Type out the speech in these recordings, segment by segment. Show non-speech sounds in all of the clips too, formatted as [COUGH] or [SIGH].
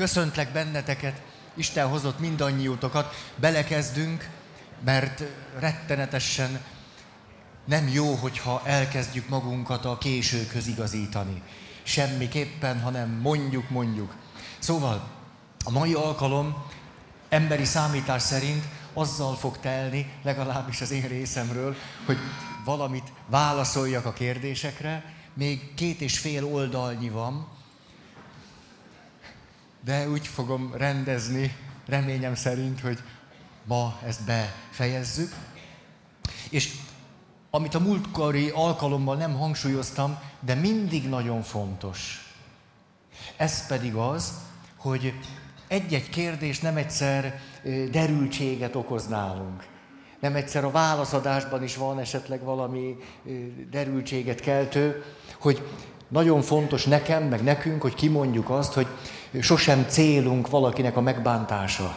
köszöntlek benneteket, Isten hozott mindannyiótokat, belekezdünk, mert rettenetesen nem jó, hogyha elkezdjük magunkat a későkhöz igazítani. Semmiképpen, hanem mondjuk, mondjuk. Szóval a mai alkalom emberi számítás szerint azzal fog telni, legalábbis az én részemről, hogy valamit válaszoljak a kérdésekre. Még két és fél oldalnyi van, de úgy fogom rendezni, reményem szerint, hogy ma ezt befejezzük. És amit a múltkori alkalommal nem hangsúlyoztam, de mindig nagyon fontos. Ez pedig az, hogy egy-egy kérdés nem egyszer derültséget okoz nálunk. Nem egyszer a válaszadásban is van esetleg valami derültséget keltő, hogy nagyon fontos nekem, meg nekünk, hogy kimondjuk azt, hogy sosem célunk valakinek a megbántása.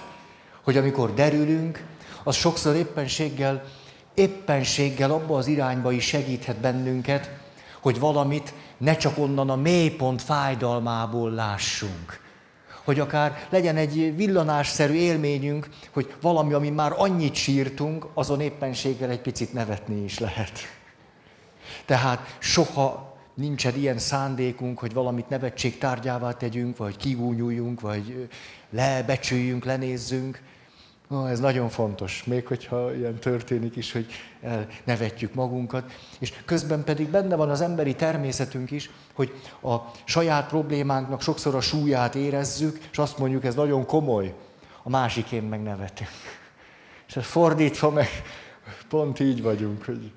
Hogy amikor derülünk, az sokszor éppenséggel, éppenséggel abba az irányba is segíthet bennünket, hogy valamit ne csak onnan a mélypont fájdalmából lássunk. Hogy akár legyen egy villanásszerű élményünk, hogy valami, ami már annyit sírtunk, azon éppenséggel egy picit nevetni is lehet. Tehát soha nincsen ilyen szándékunk, hogy valamit nevetség tárgyává tegyünk, vagy kigúnyuljunk, vagy lebecsüljünk, lenézzünk. Oh, ez nagyon fontos, még hogyha ilyen történik is, hogy nevetjük magunkat. És közben pedig benne van az emberi természetünk is, hogy a saját problémánknak sokszor a súlyát érezzük, és azt mondjuk, ez nagyon komoly, a másikén meg nevetünk. És ez fordítva meg pont így vagyunk. Hogy...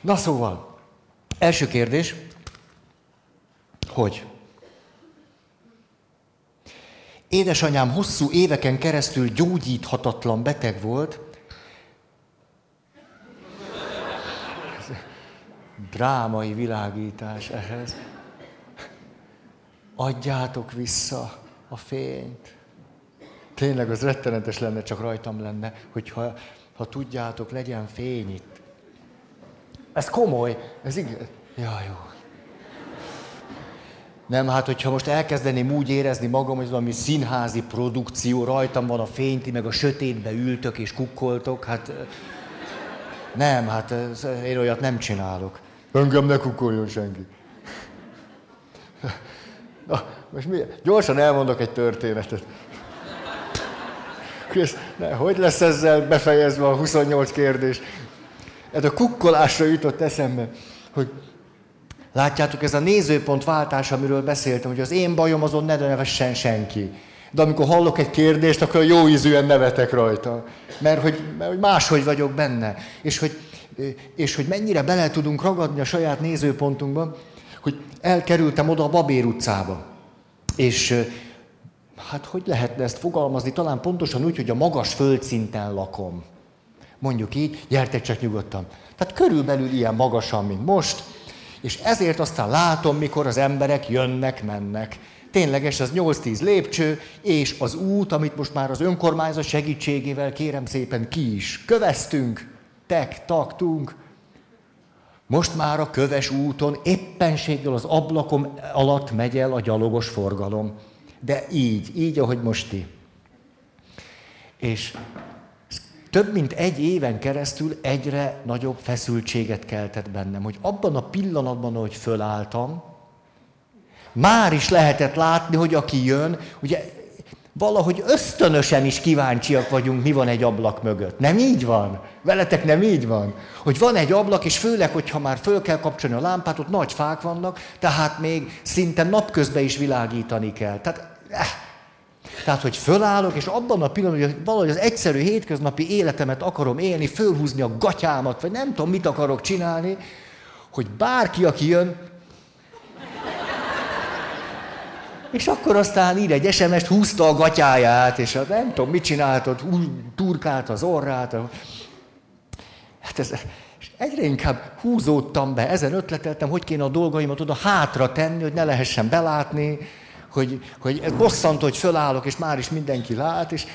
Na szóval, Első kérdés, hogy édesanyám hosszú éveken keresztül gyógyíthatatlan beteg volt, drámai világítás ehhez. Adjátok vissza a fényt. Tényleg az rettenetes lenne, csak rajtam lenne, hogyha ha tudjátok, legyen fény itt. Ez komoly, ez igen. Ja, jó. Nem, hát hogyha most elkezdeném úgy érezni magam, hogy valami színházi produkció, rajtam van a fény, meg a sötétbe ültök és kukkoltok, hát nem, hát én olyat nem csinálok. Engem ne kukkoljon senki. Na, most mi? Gyorsan elmondok egy történetet. Ne, hogy lesz ezzel befejezve a 28 kérdés? Ez a kukkolásra jutott eszembe, hogy látjátok, ez a nézőpont váltás, amiről beszéltem, hogy az én bajom azon ne nevessen senki. De amikor hallok egy kérdést, akkor jó ízűen nevetek rajta. Mert hogy, mert hogy máshogy vagyok benne. És hogy, és hogy mennyire bele tudunk ragadni a saját nézőpontunkba, hogy elkerültem oda a Babér utcába. És hát hogy lehetne ezt fogalmazni? Talán pontosan úgy, hogy a magas földszinten lakom mondjuk így, gyertek csak nyugodtan. Tehát körülbelül ilyen magasan, mint most, és ezért aztán látom, mikor az emberek jönnek, mennek. Tényleges, az 8-10 lépcső, és az út, amit most már az önkormányzat segítségével kérem szépen ki is köveztünk, tek, taktunk. Most már a köves úton éppenséggel az ablakom alatt megy el a gyalogos forgalom. De így, így, ahogy most ti. És több mint egy éven keresztül egyre nagyobb feszültséget keltett bennem, hogy abban a pillanatban, hogy fölálltam, már is lehetett látni, hogy aki jön, ugye valahogy ösztönösen is kíváncsiak vagyunk, mi van egy ablak mögött. Nem így van? Veletek nem így van? Hogy van egy ablak, és főleg, hogyha már föl kell kapcsolni a lámpát, ott nagy fák vannak, tehát még szinte napközben is világítani kell. Tehát eh, tehát, hogy fölállok, és abban a pillanatban, hogy valahogy az egyszerű hétköznapi életemet akarom élni, fölhúzni a gatyámat, vagy nem tudom, mit akarok csinálni, hogy bárki, aki jön, és akkor aztán ír egy SMS-t, húzta a gatyáját, és hát nem tudom, mit csináltad, turkált az orrát. Hát ez, és egyre inkább húzódtam be, ezen ötleteltem, hogy kéne a dolgaimat oda hátra tenni, hogy ne lehessen belátni, hogy, hogy ez bosszantó, hogy fölállok, és már is mindenki lát, és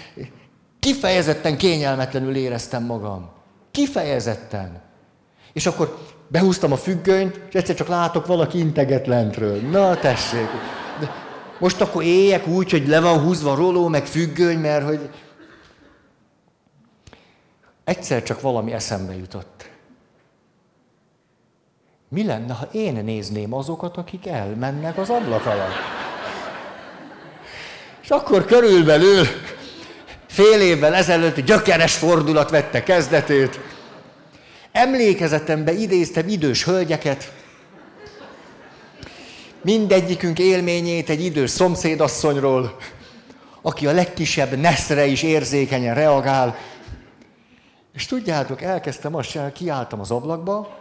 kifejezetten kényelmetlenül éreztem magam. Kifejezetten. És akkor behúztam a függönyt, és egyszer csak látok valaki integet lentről. Na, tessék. De, Most akkor éljek úgy, hogy le van húzva roló, meg függöny, mert hogy... Egyszer csak valami eszembe jutott. Mi lenne, ha én nézném azokat, akik elmennek az ablak alatt? És akkor körülbelül fél évvel ezelőtt gyökeres fordulat vette kezdetét. Emlékezetembe idéztem idős hölgyeket, mindegyikünk élményét egy idős szomszédasszonyról, aki a legkisebb neszre is érzékenyen reagál. És tudjátok, elkezdtem azt csinálni, kiálltam az ablakba,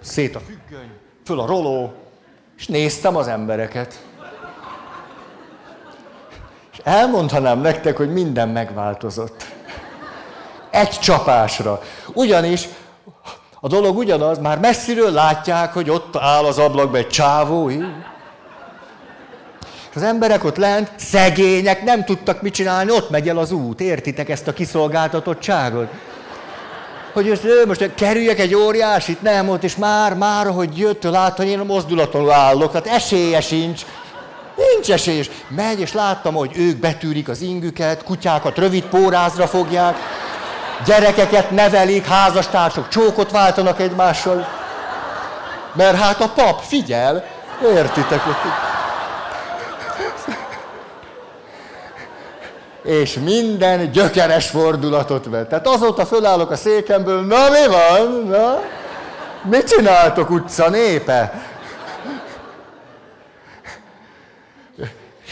szét a függöny, föl a roló, és néztem az embereket. És elmondhanám nektek, hogy minden megváltozott. Egy csapásra. Ugyanis a dolog ugyanaz, már messziről látják, hogy ott áll az ablakban egy csávó. És az emberek ott lent, szegények, nem tudtak mit csinálni, ott megy el az út. Értitek ezt a kiszolgáltatottságot? Hogy ő most kerüljek egy óriásit, nem ott, és már, már, hogy jött, látta, hogy én a mozdulaton állok, tehát esélye sincs. Nincs esélyes. Megy, és láttam, hogy ők betűrik az ingüket, kutyákat rövid pórázra fogják, gyerekeket nevelik, házastársok csókot váltanak egymással. Mert hát a pap figyel, értitek? És minden gyökeres fordulatot vett. Tehát azóta fölállok a székemből, na mi van? Na? Mit csináltok utca népe?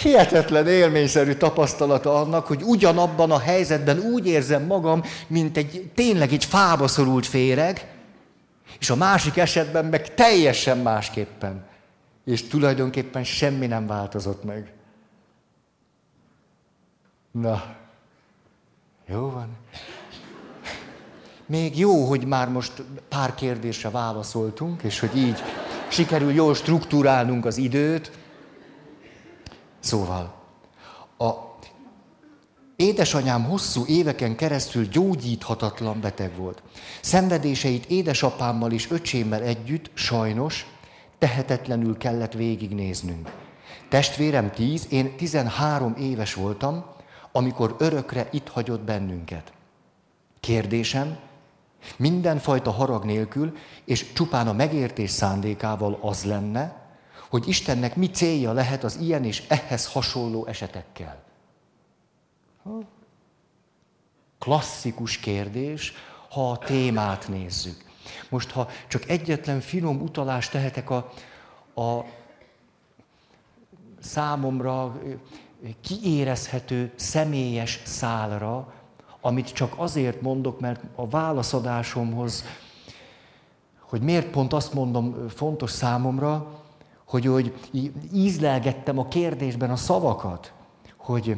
Hihetetlen élményszerű tapasztalata annak, hogy ugyanabban a helyzetben úgy érzem magam, mint egy tényleg egy fába szorult féreg, és a másik esetben meg teljesen másképpen. És tulajdonképpen semmi nem változott meg. Na, jó van. Még jó, hogy már most pár kérdésre válaszoltunk, és hogy így sikerül jól struktúrálnunk az időt, Szóval, a édesanyám hosszú éveken keresztül gyógyíthatatlan beteg volt. Szenvedéseit édesapámmal és öcsémmel együtt sajnos tehetetlenül kellett végignéznünk. Testvérem tíz, én tizenhárom éves voltam, amikor örökre itt hagyott bennünket. Kérdésem, mindenfajta harag nélkül, és csupán a megértés szándékával az lenne, hogy Istennek mi célja lehet az ilyen és ehhez hasonló esetekkel. Klasszikus kérdés, ha a témát nézzük. Most, ha csak egyetlen finom utalást tehetek a, a számomra kiérezhető személyes szálra, amit csak azért mondok, mert a válaszadásomhoz, hogy miért pont azt mondom fontos számomra, hogy, hogy ízlelgettem a kérdésben a szavakat, hogy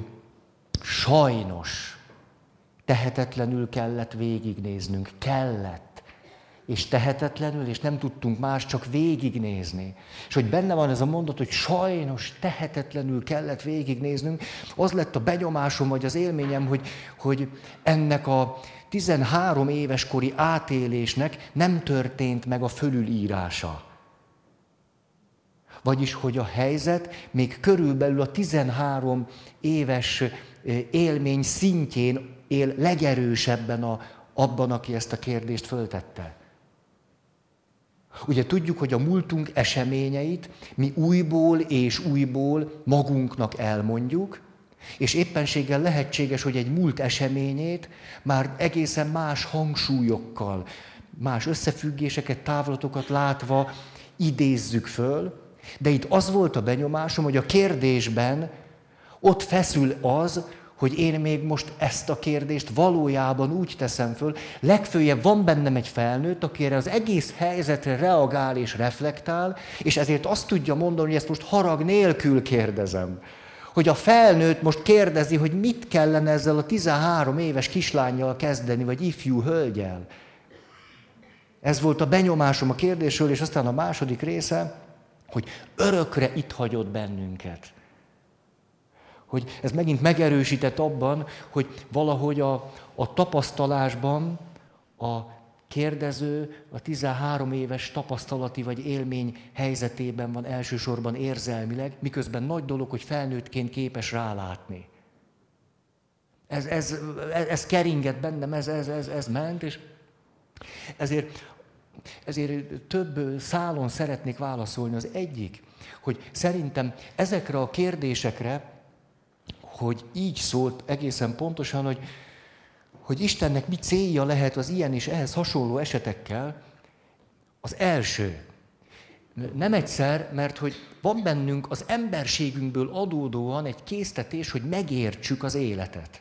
sajnos tehetetlenül kellett végignéznünk, kellett, és tehetetlenül, és nem tudtunk más, csak végignézni. És hogy benne van ez a mondat, hogy sajnos tehetetlenül kellett végignéznünk, az lett a benyomásom, vagy az élményem, hogy, hogy ennek a 13 éves kori átélésnek nem történt meg a fölülírása. Vagyis, hogy a helyzet még körülbelül a 13 éves élmény szintjén él legerősebben a, abban, aki ezt a kérdést föltette. Ugye tudjuk, hogy a múltunk eseményeit mi újból és újból magunknak elmondjuk, és éppenséggel lehetséges, hogy egy múlt eseményét már egészen más hangsúlyokkal, más összefüggéseket, távlatokat látva idézzük föl, de itt az volt a benyomásom, hogy a kérdésben ott feszül az, hogy én még most ezt a kérdést valójában úgy teszem föl, legfőjebb van bennem egy felnőtt, aki erre az egész helyzetre reagál és reflektál, és ezért azt tudja mondani, hogy ezt most harag nélkül kérdezem. Hogy a felnőtt most kérdezi, hogy mit kellene ezzel a 13 éves kislányjal kezdeni, vagy ifjú hölgyel. Ez volt a benyomásom a kérdésről, és aztán a második része, hogy örökre itt hagyott bennünket. Hogy ez megint megerősített abban, hogy valahogy a, a tapasztalásban a kérdező a 13 éves tapasztalati vagy élmény helyzetében van elsősorban érzelmileg, miközben nagy dolog, hogy felnőttként képes rálátni. Ez, ez, ez, ez keringett bennem, ez, ez, ez, ez ment, és ezért, ezért több szálon szeretnék válaszolni. Az egyik, hogy szerintem ezekre a kérdésekre, hogy így szólt egészen pontosan, hogy, hogy Istennek mi célja lehet az ilyen és ehhez hasonló esetekkel, az első. Nem egyszer, mert hogy van bennünk az emberségünkből adódóan egy késztetés, hogy megértsük az életet.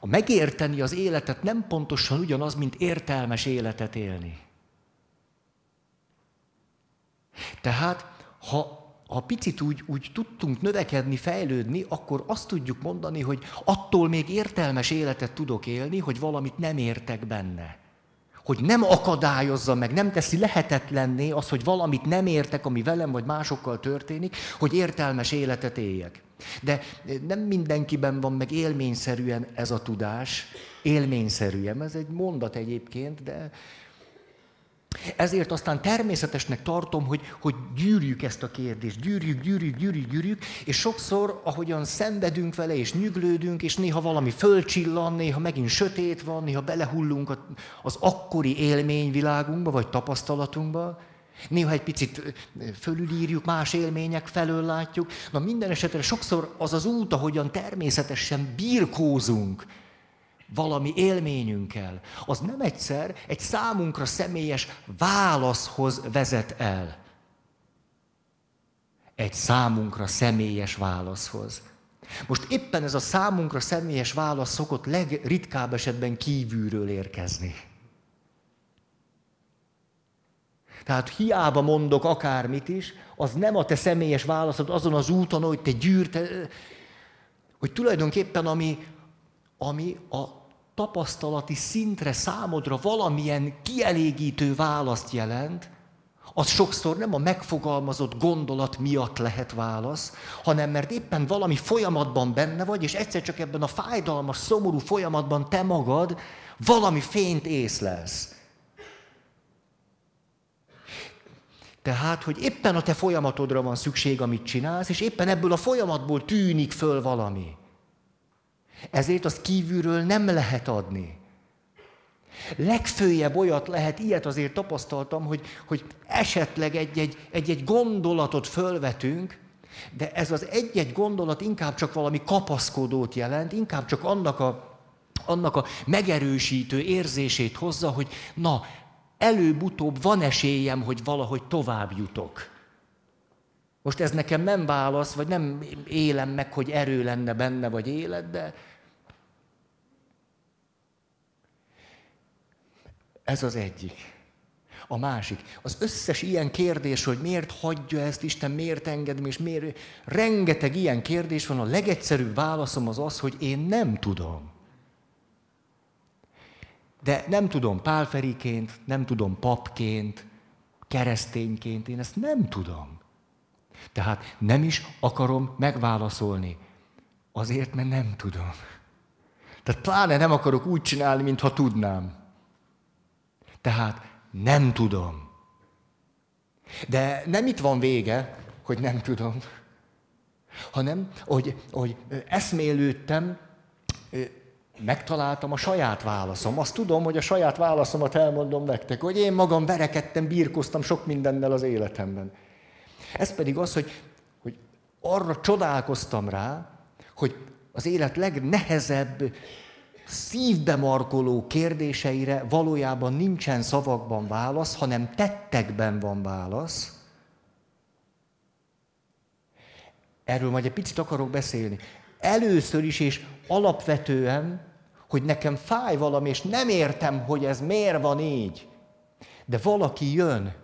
A megérteni az életet nem pontosan ugyanaz, mint értelmes életet élni. Tehát, ha ha picit úgy, úgy tudtunk növekedni, fejlődni, akkor azt tudjuk mondani, hogy attól még értelmes életet tudok élni, hogy valamit nem értek benne. Hogy nem akadályozza meg, nem teszi lehetetlenné az, hogy valamit nem értek, ami velem vagy másokkal történik, hogy értelmes életet éljek. De nem mindenkiben van meg élményszerűen ez a tudás, élményszerűen, ez egy mondat egyébként, de ezért aztán természetesnek tartom, hogy, hogy gyűrjük ezt a kérdést, gyűrjük, gyűrjük, gyűrjük, gyűrjük, és sokszor, ahogyan szenvedünk vele, és nyüglődünk, és néha valami fölcsillan, néha megint sötét van, néha belehullunk az akkori élményvilágunkba, vagy tapasztalatunkba, néha egy picit fölülírjuk, más élmények felől látjuk. Na minden esetre sokszor az az út, ahogyan természetesen birkózunk, valami élményünkkel, az nem egyszer egy számunkra személyes válaszhoz vezet el. Egy számunkra személyes válaszhoz. Most éppen ez a számunkra személyes válasz szokott legritkább esetben kívülről érkezni. Tehát hiába mondok akármit is, az nem a te személyes válaszod azon az úton, hogy te gyűrte, hogy tulajdonképpen ami, ami a tapasztalati szintre számodra valamilyen kielégítő választ jelent, az sokszor nem a megfogalmazott gondolat miatt lehet válasz, hanem mert éppen valami folyamatban benne vagy, és egyszer csak ebben a fájdalmas, szomorú folyamatban te magad valami fényt észlelsz. Tehát, hogy éppen a te folyamatodra van szükség, amit csinálsz, és éppen ebből a folyamatból tűnik föl valami. Ezért azt kívülről nem lehet adni. Legfőjebb olyat lehet, ilyet azért tapasztaltam, hogy, hogy esetleg egy-egy, egy-egy gondolatot fölvetünk, de ez az egy-egy gondolat inkább csak valami kapaszkodót jelent, inkább csak annak a, annak a megerősítő érzését hozza, hogy na, előbb-utóbb van esélyem, hogy valahogy tovább jutok. Most ez nekem nem válasz, vagy nem élem meg, hogy erő lenne benne, vagy élet, de, Ez az egyik. A másik. Az összes ilyen kérdés, hogy miért hagyja ezt Isten, miért engedem, és miért... Rengeteg ilyen kérdés van. A legegyszerűbb válaszom az az, hogy én nem tudom. De nem tudom pálferiként, nem tudom papként, keresztényként, én ezt nem tudom. Tehát nem is akarom megválaszolni. Azért, mert nem tudom. Tehát pláne nem akarok úgy csinálni, mintha tudnám. Tehát nem tudom. De nem itt van vége, hogy nem tudom, hanem, hogy, hogy eszmélődtem, megtaláltam a saját válaszom. Azt tudom, hogy a saját válaszomat elmondom nektek, hogy én magam verekedtem, birkoztam sok mindennel az életemben. Ez pedig az, hogy, hogy arra csodálkoztam rá, hogy az élet legnehezebb szívbe markoló kérdéseire valójában nincsen szavakban válasz, hanem tettekben van válasz. Erről majd egy picit akarok beszélni. Először is és alapvetően, hogy nekem fáj valami, és nem értem, hogy ez miért van így. De valaki jön,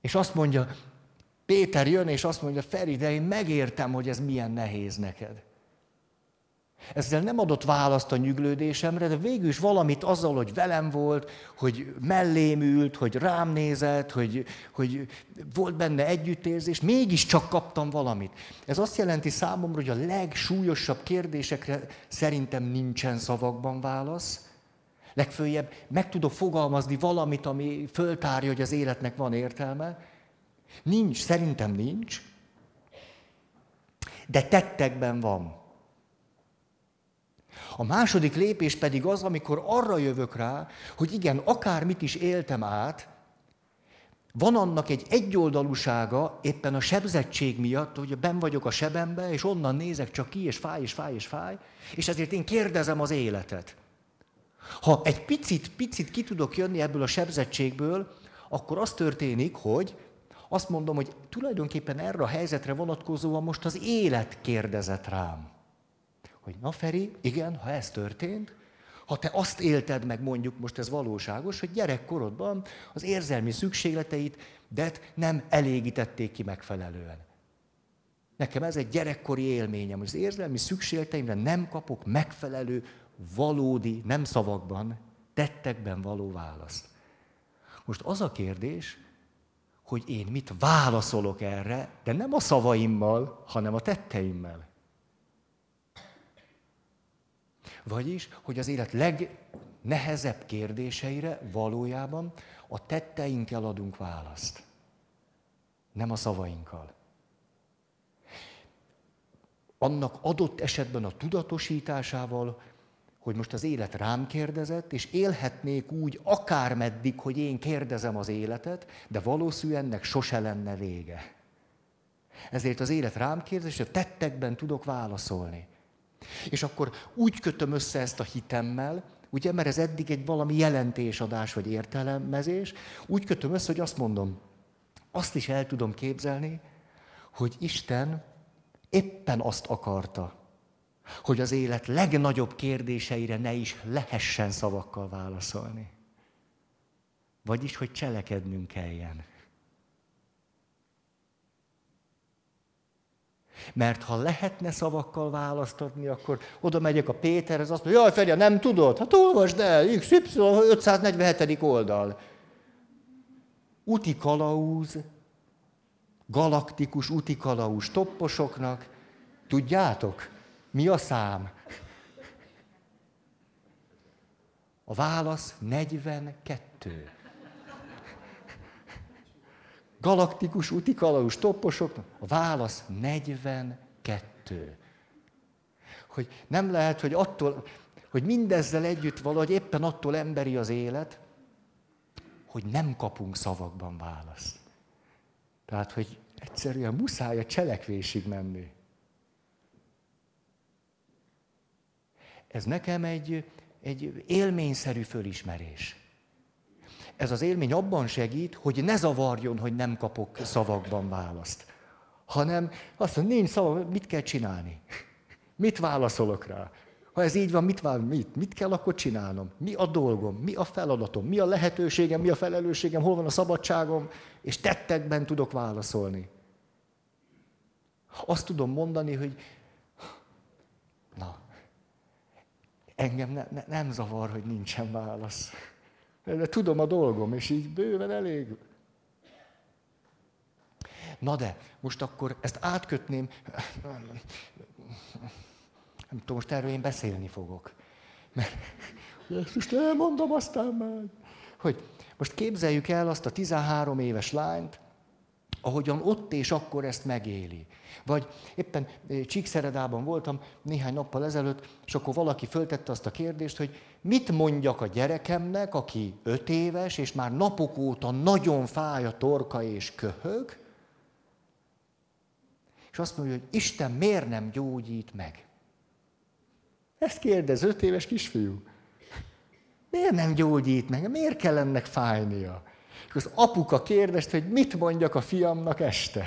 és azt mondja, Péter jön, és azt mondja, Feri, de én megértem, hogy ez milyen nehéz neked. Ezzel nem adott választ a nyüglődésemre, de végül is valamit azzal, hogy velem volt, hogy mellém ült, hogy rám nézett, hogy, hogy volt benne együttérzés, mégiscsak kaptam valamit. Ez azt jelenti számomra, hogy a legsúlyosabb kérdésekre szerintem nincsen szavakban válasz, Legfőjebb meg tudok fogalmazni valamit, ami föltárja, hogy az életnek van értelme. Nincs, szerintem nincs. De tettekben van. A második lépés pedig az, amikor arra jövök rá, hogy igen, akármit is éltem át, van annak egy egyoldalúsága éppen a sebzettség miatt, hogy ben vagyok a sebembe, és onnan nézek csak ki, és fáj, és fáj, és fáj, és ezért én kérdezem az életet. Ha egy picit, picit ki tudok jönni ebből a sebzettségből, akkor az történik, hogy azt mondom, hogy tulajdonképpen erre a helyzetre vonatkozóan most az élet kérdezett rám. Hogy na Feri, igen, ha ez történt, ha te azt élted meg, mondjuk most ez valóságos, hogy gyerekkorodban az érzelmi szükségleteit, de nem elégítették ki megfelelően. Nekem ez egy gyerekkori élményem, az érzelmi szükségleteimre nem kapok megfelelő, valódi, nem szavakban, tettekben való választ. Most az a kérdés, hogy én mit válaszolok erre, de nem a szavaimmal, hanem a tetteimmel. Vagyis, hogy az élet legnehezebb kérdéseire valójában a tetteinkkel adunk választ. Nem a szavainkkal. Annak adott esetben a tudatosításával, hogy most az élet rám kérdezett, és élhetnék úgy akármeddig, hogy én kérdezem az életet, de valószínűleg ennek sose lenne vége. Ezért az élet rám kérdez, és a tettekben tudok válaszolni. És akkor úgy kötöm össze ezt a hitemmel, ugye, mert ez eddig egy valami jelentésadás vagy értelmezés, úgy kötöm össze, hogy azt mondom, azt is el tudom képzelni, hogy Isten éppen azt akarta, hogy az élet legnagyobb kérdéseire ne is lehessen szavakkal válaszolni. Vagyis, hogy cselekednünk kelljen. Mert ha lehetne szavakkal választatni, akkor oda megyek a Péterhez, azt mondja, jaj Feri, nem tudod? Hát olvasd el, XY 547. oldal. Uti kalauz, galaktikus uti kalauz topposoknak. Tudjátok, mi a szám? A válasz 42 galaktikus utikalaus topposoknak? A válasz 42. Hogy nem lehet, hogy attól, hogy mindezzel együtt valahogy éppen attól emberi az élet, hogy nem kapunk szavakban választ. Tehát, hogy egyszerűen muszáj a cselekvésig menni. Ez nekem egy, egy élményszerű fölismerés. Ez az élmény abban segít, hogy ne zavarjon, hogy nem kapok szavakban választ. Hanem azt mondja, nincs szava, mit kell csinálni? [LAUGHS] Mit válaszolok rá? Ha ez így van, mit, vál, mit, mit kell akkor csinálnom? Mi a dolgom? Mi a feladatom? Mi a lehetőségem? Mi a felelősségem? Hol van a szabadságom? És tettekben tudok válaszolni. Azt tudom mondani, hogy na, engem ne, ne, nem zavar, hogy nincsen válasz. De tudom a dolgom, és így bőven elég. Na de, most akkor ezt átkötném, nem tudom, most erről én beszélni fogok. Mert ezt most elmondom aztán már. Hogy most képzeljük el azt a 13 éves lányt, ahogyan ott és akkor ezt megéli. Vagy éppen eh, Csíkszeredában voltam néhány nappal ezelőtt, és akkor valaki föltette azt a kérdést, hogy mit mondjak a gyerekemnek, aki öt éves, és már napok óta nagyon fáj a torka és köhög, és azt mondja, hogy Isten miért nem gyógyít meg? Ezt kérdez öt éves kisfiú. Miért nem gyógyít meg? Miért kell ennek fájnia? És az apuka kérdezte, hogy mit mondjak a fiamnak este.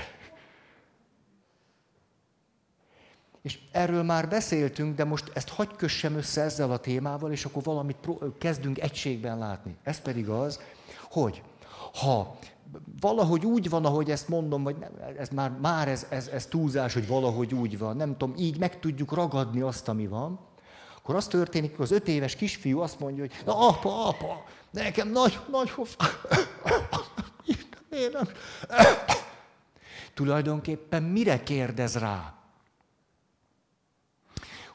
És erről már beszéltünk, de most ezt hagy kössem össze ezzel a témával, és akkor valamit kezdünk egységben látni. Ez pedig az, hogy ha valahogy úgy van, ahogy ezt mondom, vagy nem, ez már, már ez, ez, ez túlzás, hogy valahogy úgy van, nem tudom, így meg tudjuk ragadni azt, ami van, akkor az történik, hogy az öt éves kisfiú azt mondja, hogy na apa, apa, nekem nagy, nagy hof... [LAUGHS] Tulajdonképpen mire kérdez rá?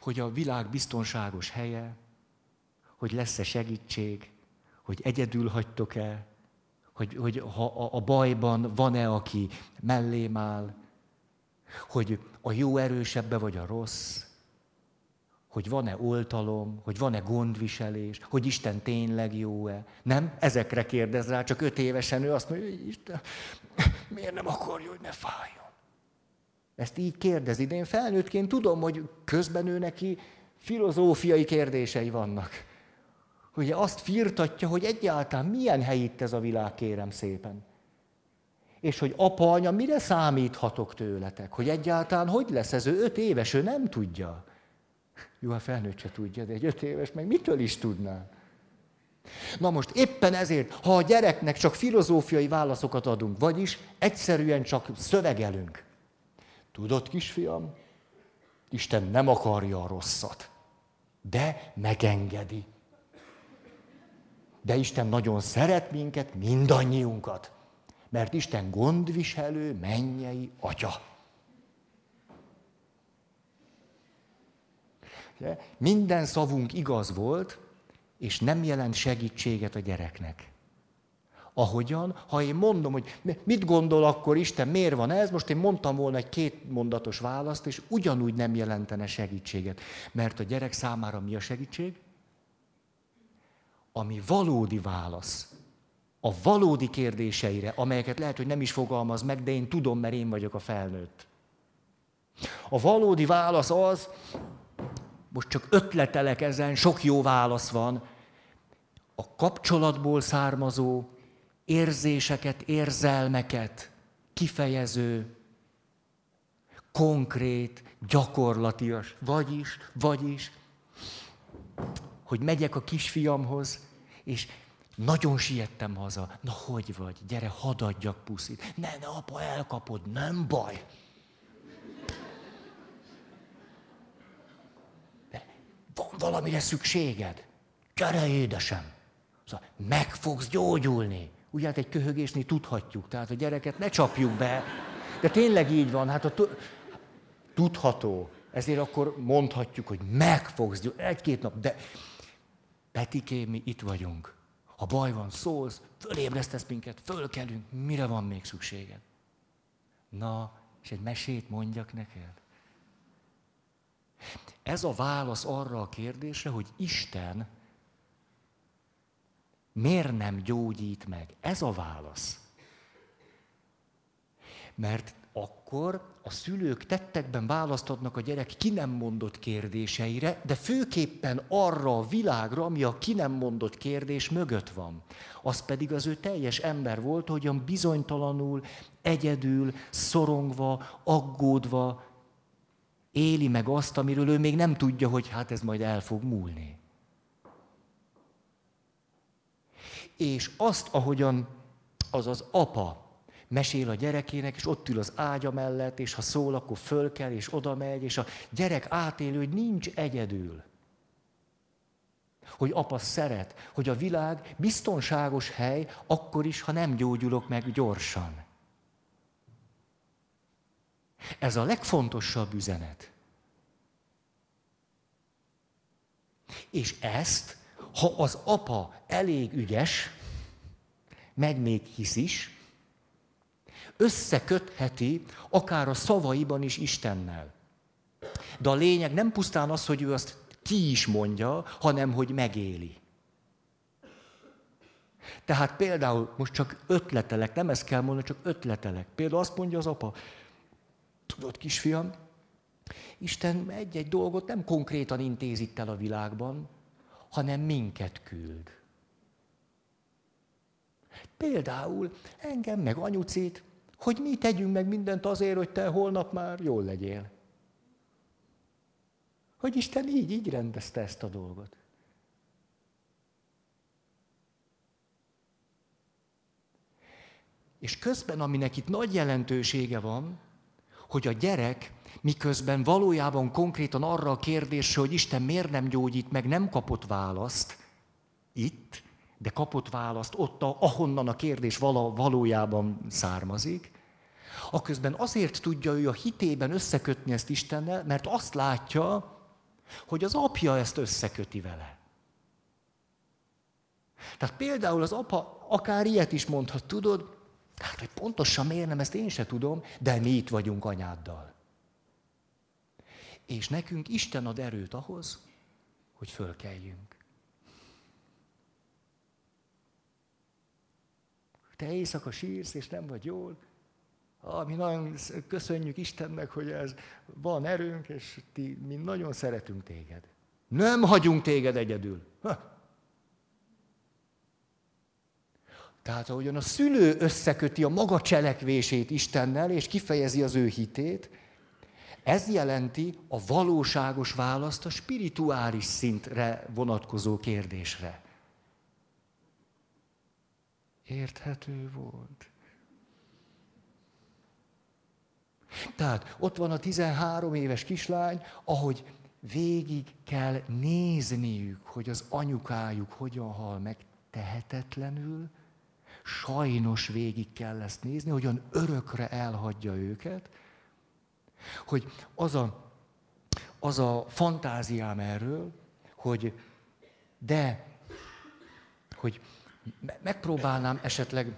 Hogy a világ biztonságos helye, hogy lesz-e segítség, hogy egyedül hagytok el, hogy, hogy ha a bajban van-e, aki mellém áll, hogy a jó erősebbe vagy a rossz, hogy van-e oltalom, hogy van-e gondviselés, hogy Isten tényleg jó-e. Nem? Ezekre kérdez rá, csak öt évesen ő azt mondja, hogy Isten, miért nem akarja, hogy ne fájjon? Ezt így kérdezi, de én felnőttként tudom, hogy közben ő neki filozófiai kérdései vannak. Ugye azt firtatja, hogy egyáltalán milyen hely itt ez a világ, kérem szépen. És hogy apa, anya, mire számíthatok tőletek? Hogy egyáltalán hogy lesz ez? Ő öt éves, ő nem tudja. Jó, a felnőtt se tudja, de egy öt éves meg mitől is tudná? Na most éppen ezért, ha a gyereknek csak filozófiai válaszokat adunk, vagyis egyszerűen csak szövegelünk. Tudod, kisfiam, Isten nem akarja a rosszat, de megengedi. De Isten nagyon szeret minket, mindannyiunkat, mert Isten gondviselő, mennyei atya. Minden szavunk igaz volt, és nem jelent segítséget a gyereknek. Ahogyan, ha én mondom, hogy mit gondol akkor Isten, miért van ez, most én mondtam volna egy két mondatos választ, és ugyanúgy nem jelentene segítséget. Mert a gyerek számára mi a segítség? Ami valódi válasz. A valódi kérdéseire, amelyeket lehet, hogy nem is fogalmaz meg, de én tudom, mert én vagyok a felnőtt. A valódi válasz az, most csak ötletelek ezen, sok jó válasz van, a kapcsolatból származó érzéseket, érzelmeket kifejező, konkrét, gyakorlatias, vagyis, vagyis, hogy megyek a kisfiamhoz, és nagyon siettem haza. Na, hogy vagy? Gyere, hadd adjak puszit. Ne, ne, apa, elkapod, nem baj. De van valamire szükséged. Gyere, édesem. Szóval meg fogsz gyógyulni. Ugye hát egy köhögésnél tudhatjuk, tehát a gyereket ne csapjuk be. De tényleg így van, hát a tudható. Ezért akkor mondhatjuk, hogy meg fogsz gyógyulni. Egy-két nap, de Petiké, mi itt vagyunk. Ha baj van, szólsz, fölébresztesz minket, fölkelünk, mire van még szükséged? Na, és egy mesét mondjak neked? Ez a válasz arra a kérdésre, hogy Isten miért nem gyógyít meg? Ez a válasz. Mert akkor a szülők tettekben választ adnak a gyerek ki nem mondott kérdéseire, de főképpen arra a világra, ami a ki nem mondott kérdés mögött van. Az pedig az ő teljes ember volt, hogyan bizonytalanul, egyedül, szorongva, aggódva éli meg azt, amiről ő még nem tudja, hogy hát ez majd el fog múlni. És azt, ahogyan az az apa mesél a gyerekének, és ott ül az ágya mellett, és ha szól, akkor föl kell, és oda megy, és a gyerek átélő, hogy nincs egyedül. Hogy apa szeret, hogy a világ biztonságos hely, akkor is, ha nem gyógyulok meg gyorsan. Ez a legfontosabb üzenet. És ezt, ha az apa elég ügyes, meg még hisz is, összekötheti akár a szavaiban is Istennel. De a lényeg nem pusztán az, hogy ő azt ki is mondja, hanem hogy megéli. Tehát például, most csak ötletelek, nem ezt kell mondani, csak ötletelek. Például azt mondja az apa, tudod kisfiam, Isten egy-egy dolgot nem konkrétan intézik el a világban, hanem minket küld. Például engem meg anyucit hogy mi tegyünk meg mindent azért, hogy te holnap már jól legyél. Hogy Isten így, így rendezte ezt a dolgot. És közben, aminek itt nagy jelentősége van, hogy a gyerek miközben valójában konkrétan arra a kérdésre, hogy Isten miért nem gyógyít meg, nem kapott választ itt, de kapott választ ott, ahonnan a kérdés valójában származik, aközben azért tudja ő a hitében összekötni ezt Istennel, mert azt látja, hogy az apja ezt összeköti vele. Tehát például az apa akár ilyet is mondhat, tudod, hát hogy pontosan miért nem, ezt én se tudom, de mi itt vagyunk anyáddal. És nekünk Isten ad erőt ahhoz, hogy fölkeljünk. Te éjszaka sírsz, és nem vagy jól. Ah, mi nagyon köszönjük Istennek, hogy ez van erőnk, és ti, mi nagyon szeretünk téged. Nem hagyunk téged egyedül. Ha. Tehát ahogyan a szülő összeköti a maga cselekvését Istennel, és kifejezi az ő hitét, ez jelenti a valóságos választ a spirituális szintre vonatkozó kérdésre. Érthető volt. Tehát ott van a 13 éves kislány, ahogy végig kell nézniük, hogy az anyukájuk hogyan hal meg tehetetlenül, sajnos végig kell ezt nézni, hogyan örökre elhagyja őket, hogy az a, az a fantáziám erről, hogy de, hogy megpróbálnám esetleg,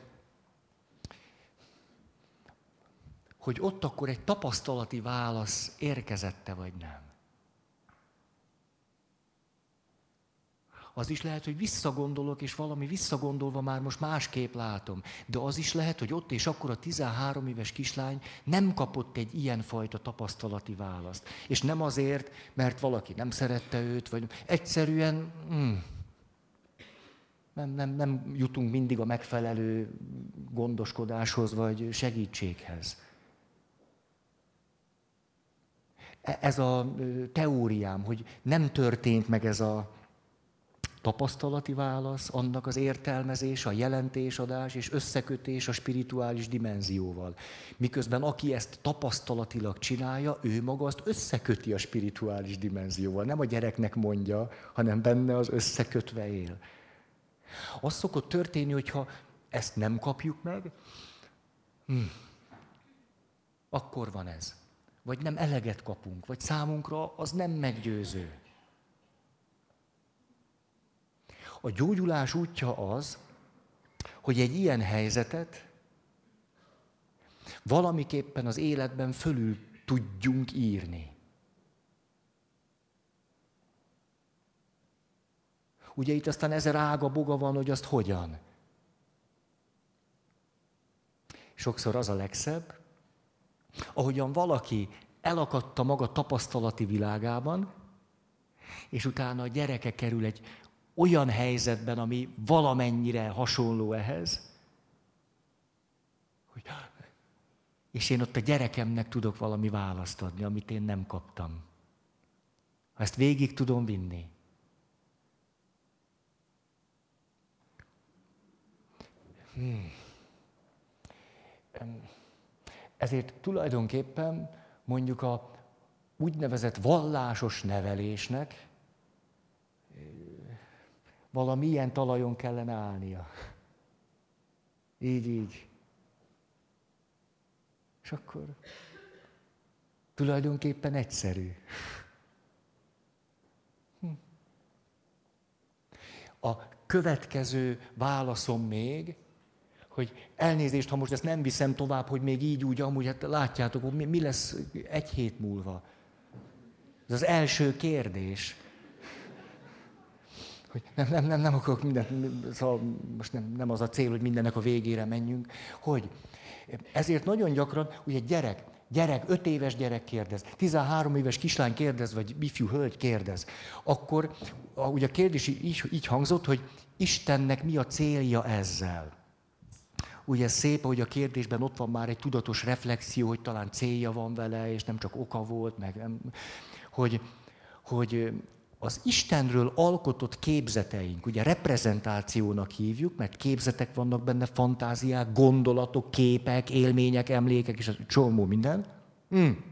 hogy ott akkor egy tapasztalati válasz érkezette vagy nem. Az is lehet, hogy visszagondolok, és valami visszagondolva már most másképp látom. De az is lehet, hogy ott és akkor a 13 éves kislány nem kapott egy ilyenfajta tapasztalati választ. És nem azért, mert valaki nem szerette őt, vagy egyszerűen hmm, nem, nem, nem jutunk mindig a megfelelő gondoskodáshoz, vagy segítséghez. E, ez a teóriám, hogy nem történt meg ez a tapasztalati válasz, annak az értelmezés, a jelentésadás és összekötés a spirituális dimenzióval. Miközben aki ezt tapasztalatilag csinálja, ő maga azt összeköti a spirituális dimenzióval. Nem a gyereknek mondja, hanem benne az összekötve él. Az szokott történni, hogyha ezt nem kapjuk meg, hm, akkor van ez. Vagy nem eleget kapunk, vagy számunkra az nem meggyőző. A gyógyulás útja az, hogy egy ilyen helyzetet valamiképpen az életben fölül tudjunk írni. Ugye itt aztán ezer ága boga van, hogy azt hogyan. Sokszor az a legszebb, ahogyan valaki elakadta maga tapasztalati világában, és utána a gyereke kerül egy olyan helyzetben, ami valamennyire hasonló ehhez, hogy és én ott a gyerekemnek tudok valami választ adni, amit én nem kaptam. Ha ezt végig tudom vinni. Hmm. Ezért tulajdonképpen mondjuk a úgynevezett vallásos nevelésnek valami ilyen talajon kellene állnia. Így, így. És akkor tulajdonképpen egyszerű. Hm. A következő válaszom még, hogy elnézést, ha most ezt nem viszem tovább, hogy még így úgy, amúgy, hát látjátok, mi lesz egy hét múlva. Ez az első kérdés. Hogy nem, nem, nem, nem akarok mindent, szóval most nem, nem az a cél, hogy mindennek a végére menjünk. Hogy ezért nagyon gyakran, ugye gyerek, gyerek, öt éves gyerek kérdez, 13 éves kislány kérdez, vagy ifjú hölgy kérdez, akkor a, ugye a kérdés így, így hangzott, hogy Istennek mi a célja ezzel ugye szép, hogy a kérdésben ott van már egy tudatos reflexió, hogy talán célja van vele, és nem csak oka volt, meg hogy, hogy az Istenről alkotott képzeteink, ugye reprezentációnak hívjuk, mert képzetek vannak benne, fantáziák, gondolatok, képek, élmények, emlékek, és csomó minden. Hmm.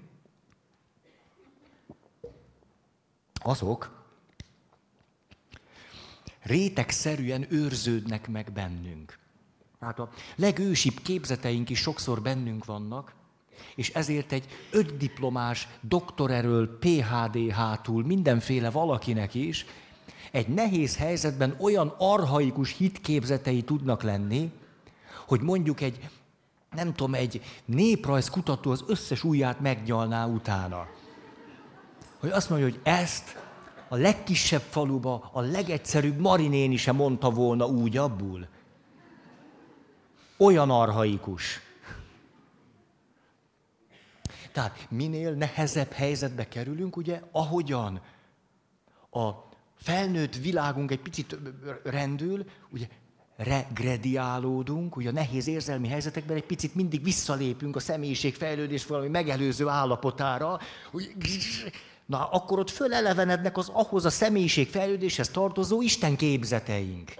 Azok rétegszerűen őrződnek meg bennünk. Tehát a legősibb képzeteink is sokszor bennünk vannak, és ezért egy ötdiplomás doktoreről, PHD hátul, mindenféle valakinek is egy nehéz helyzetben olyan arhaikus hitképzetei tudnak lenni, hogy mondjuk egy, nem tudom, egy néprajzkutató az összes ujját megnyalná utána. Hogy azt mondja, hogy ezt a legkisebb faluba a legegyszerűbb marinéni sem mondta volna úgy abból. Olyan arhaikus. Tehát minél nehezebb helyzetbe kerülünk, ugye, ahogyan a felnőtt világunk egy picit rendül, ugye regrediálódunk, ugye a nehéz érzelmi helyzetekben egy picit mindig visszalépünk a személyiség fejlődés valami megelőző állapotára, hogy na akkor ott fölelevenednek az ahhoz a személyiség fejlődéshez tartozó Isten képzeteink.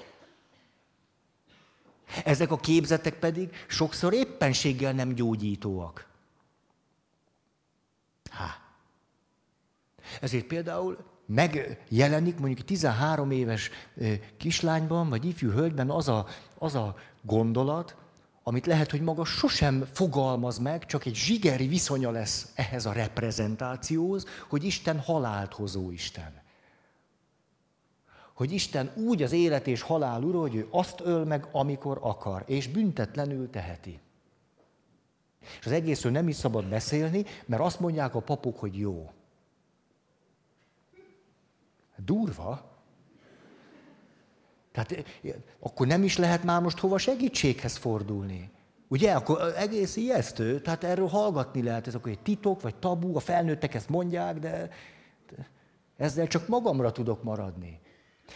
Ezek a képzetek pedig sokszor éppenséggel nem gyógyítóak. Ezért például megjelenik mondjuk 13 éves kislányban, vagy ifjú hölgyben az a, az a gondolat, amit lehet, hogy maga sosem fogalmaz meg, csak egy zsigeri viszonya lesz ehhez a reprezentációhoz, hogy Isten halált hozó Isten. Hogy Isten úgy az élet és halál ura, hogy ő azt öl meg, amikor akar, és büntetlenül teheti. És az egészről nem is szabad beszélni, mert azt mondják a papok, hogy jó. Durva. Tehát eh, akkor nem is lehet már most hova segítséghez fordulni. Ugye, akkor egész ijesztő, tehát erről hallgatni lehet, ez akkor egy titok, vagy tabu, a felnőttek ezt mondják, de ezzel csak magamra tudok maradni.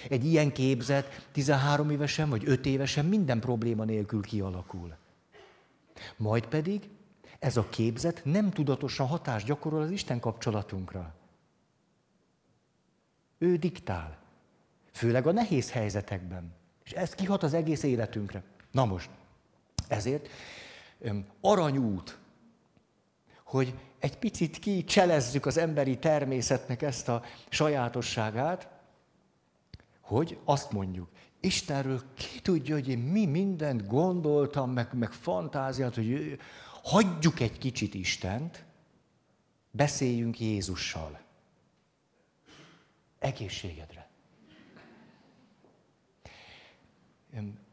Egy ilyen képzet 13 évesen vagy 5 évesen minden probléma nélkül kialakul. Majd pedig ez a képzet nem tudatosan hatást gyakorol az Isten kapcsolatunkra. Ő diktál. Főleg a nehéz helyzetekben. És ez kihat az egész életünkre. Na most, ezért aranyút, hogy egy picit kicselezzük az emberi természetnek ezt a sajátosságát, hogy azt mondjuk, Istenről ki tudja, hogy én mi mindent gondoltam, meg, meg fantáziát, hogy hagyjuk egy kicsit Istent, beszéljünk Jézussal. Egészségedre.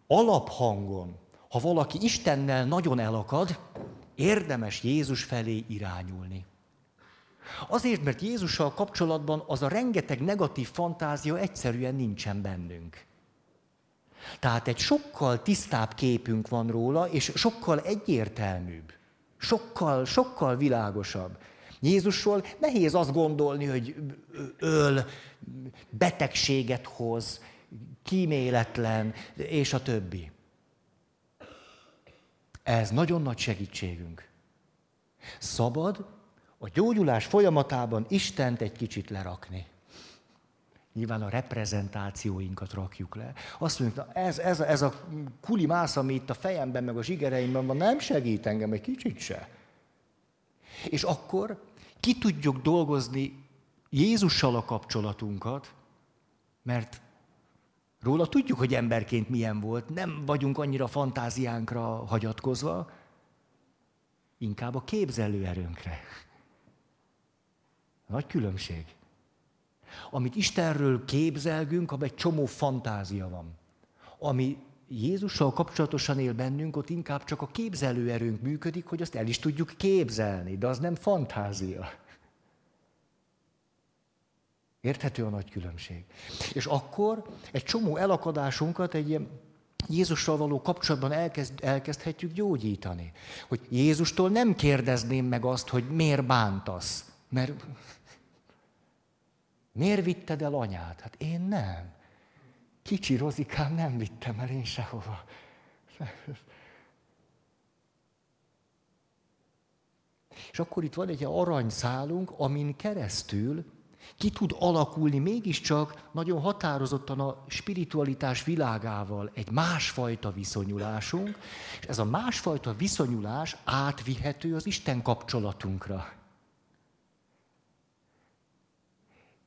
Alaphangon, ha valaki Istennel nagyon elakad, érdemes Jézus felé irányulni. Azért, mert Jézussal kapcsolatban az a rengeteg negatív fantázia egyszerűen nincsen bennünk. Tehát egy sokkal tisztább képünk van róla, és sokkal egyértelműbb. Sokkal, sokkal világosabb. Jézusról nehéz azt gondolni, hogy öl, betegséget hoz, kíméletlen, és a többi. Ez nagyon nagy segítségünk. Szabad a gyógyulás folyamatában Istent egy kicsit lerakni. Nyilván a reprezentációinkat rakjuk le. Azt mondjuk, na ez, ez, ez a kuli mász, ami itt a fejemben, meg a zsigereimben van, nem segít engem egy kicsit se. És akkor ki tudjuk dolgozni Jézussal a kapcsolatunkat, mert róla tudjuk, hogy emberként milyen volt, nem vagyunk annyira fantáziánkra hagyatkozva, inkább a képzelőerőnkre. Nagy különbség. Amit Istenről képzelgünk, abban egy csomó fantázia van. Ami Jézussal kapcsolatosan él bennünk, ott inkább csak a képzelőerőnk működik, hogy azt el is tudjuk képzelni, de az nem fantázia. Érthető a nagy különbség. És akkor egy csomó elakadásunkat egy ilyen Jézussal való kapcsolatban elkezd, elkezdhetjük gyógyítani. Hogy Jézustól nem kérdezném meg azt, hogy miért bántasz. Mert miért vitted el anyát? Hát én nem. Kicsi rozikám nem vittem el én sehova. És akkor itt van egy aranyszálunk, amin keresztül ki tud alakulni mégiscsak nagyon határozottan a spiritualitás világával egy másfajta viszonyulásunk, és ez a másfajta viszonyulás átvihető az Isten kapcsolatunkra.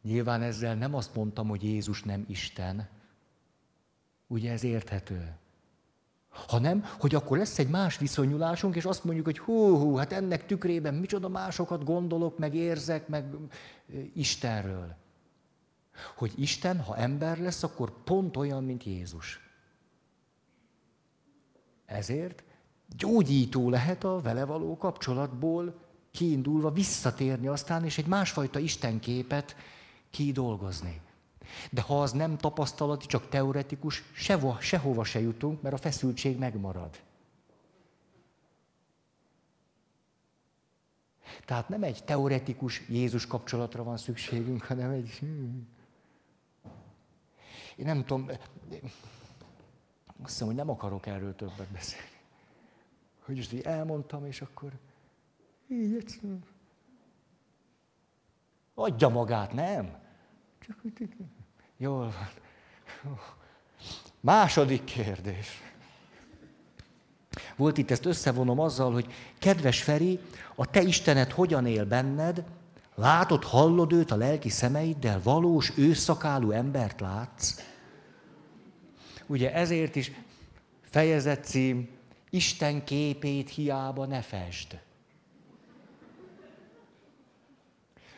Nyilván ezzel nem azt mondtam, hogy Jézus nem Isten. Ugye ez érthető? Hanem, hogy akkor lesz egy más viszonyulásunk, és azt mondjuk, hogy hú, hú, hát ennek tükrében micsoda másokat gondolok, meg érzek, meg Istenről. Hogy Isten, ha ember lesz, akkor pont olyan, mint Jézus. Ezért gyógyító lehet a vele való kapcsolatból kiindulva visszatérni aztán, és egy másfajta istenképet kidolgozni. De ha az nem tapasztalati, csak teoretikus, sehova, sehova se jutunk, mert a feszültség megmarad. Tehát nem egy teoretikus Jézus kapcsolatra van szükségünk, hanem egy... Hmm. Én nem tudom, azt hiszem, hogy nem akarok erről többet beszélni. Hogy just így elmondtam, és akkor így egyszerűen. Adja magát, nem? Csak úgy, jól van. Második kérdés. Volt itt, ezt összevonom azzal, hogy kedves Feri, a te Istenet hogyan él benned, látod, hallod őt a lelki szemeiddel, valós, őszakálú embert látsz? Ugye ezért is fejezet cím, Isten képét hiába ne fest.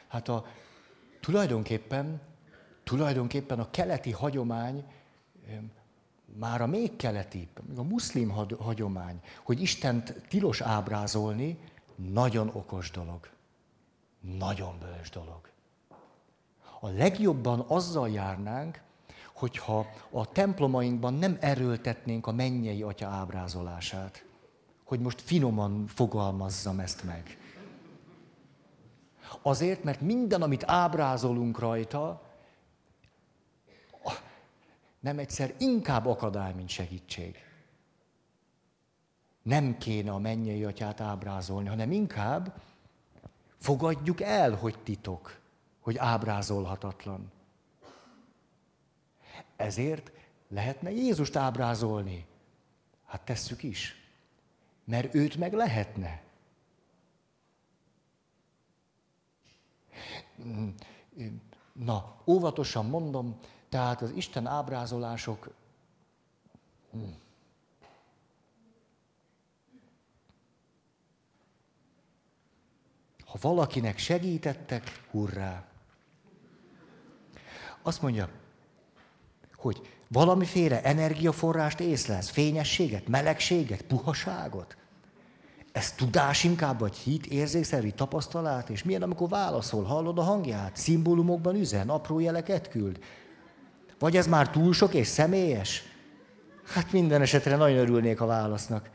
Hát a, tulajdonképpen, tulajdonképpen a keleti hagyomány, már a még keleti, a muszlim hagyomány, hogy Istent tilos ábrázolni, nagyon okos dolog. Nagyon bölcs dolog. A legjobban azzal járnánk, hogyha a templomainkban nem erőltetnénk a mennyei atya ábrázolását. Hogy most finoman fogalmazzam ezt meg. Azért, mert minden, amit ábrázolunk rajta, nem egyszer inkább akadály, mint segítség. Nem kéne a mennyei atyát ábrázolni, hanem inkább fogadjuk el, hogy titok, hogy ábrázolhatatlan. Ezért lehetne Jézust ábrázolni. Hát tesszük is. Mert őt meg lehetne. Na, óvatosan mondom, tehát az Isten ábrázolások... Ha valakinek segítettek, hurrá! Azt mondja, hogy valamiféle energiaforrást észlelsz, fényességet, melegséget, puhaságot. Ez tudás inkább, vagy hit, érzékszervi tapasztalat, és milyen, amikor válaszol, hallod a hangját, szimbólumokban üzen, apró jeleket küld. Vagy ez már túl sok és személyes? Hát minden esetre nagyon örülnék a válasznak.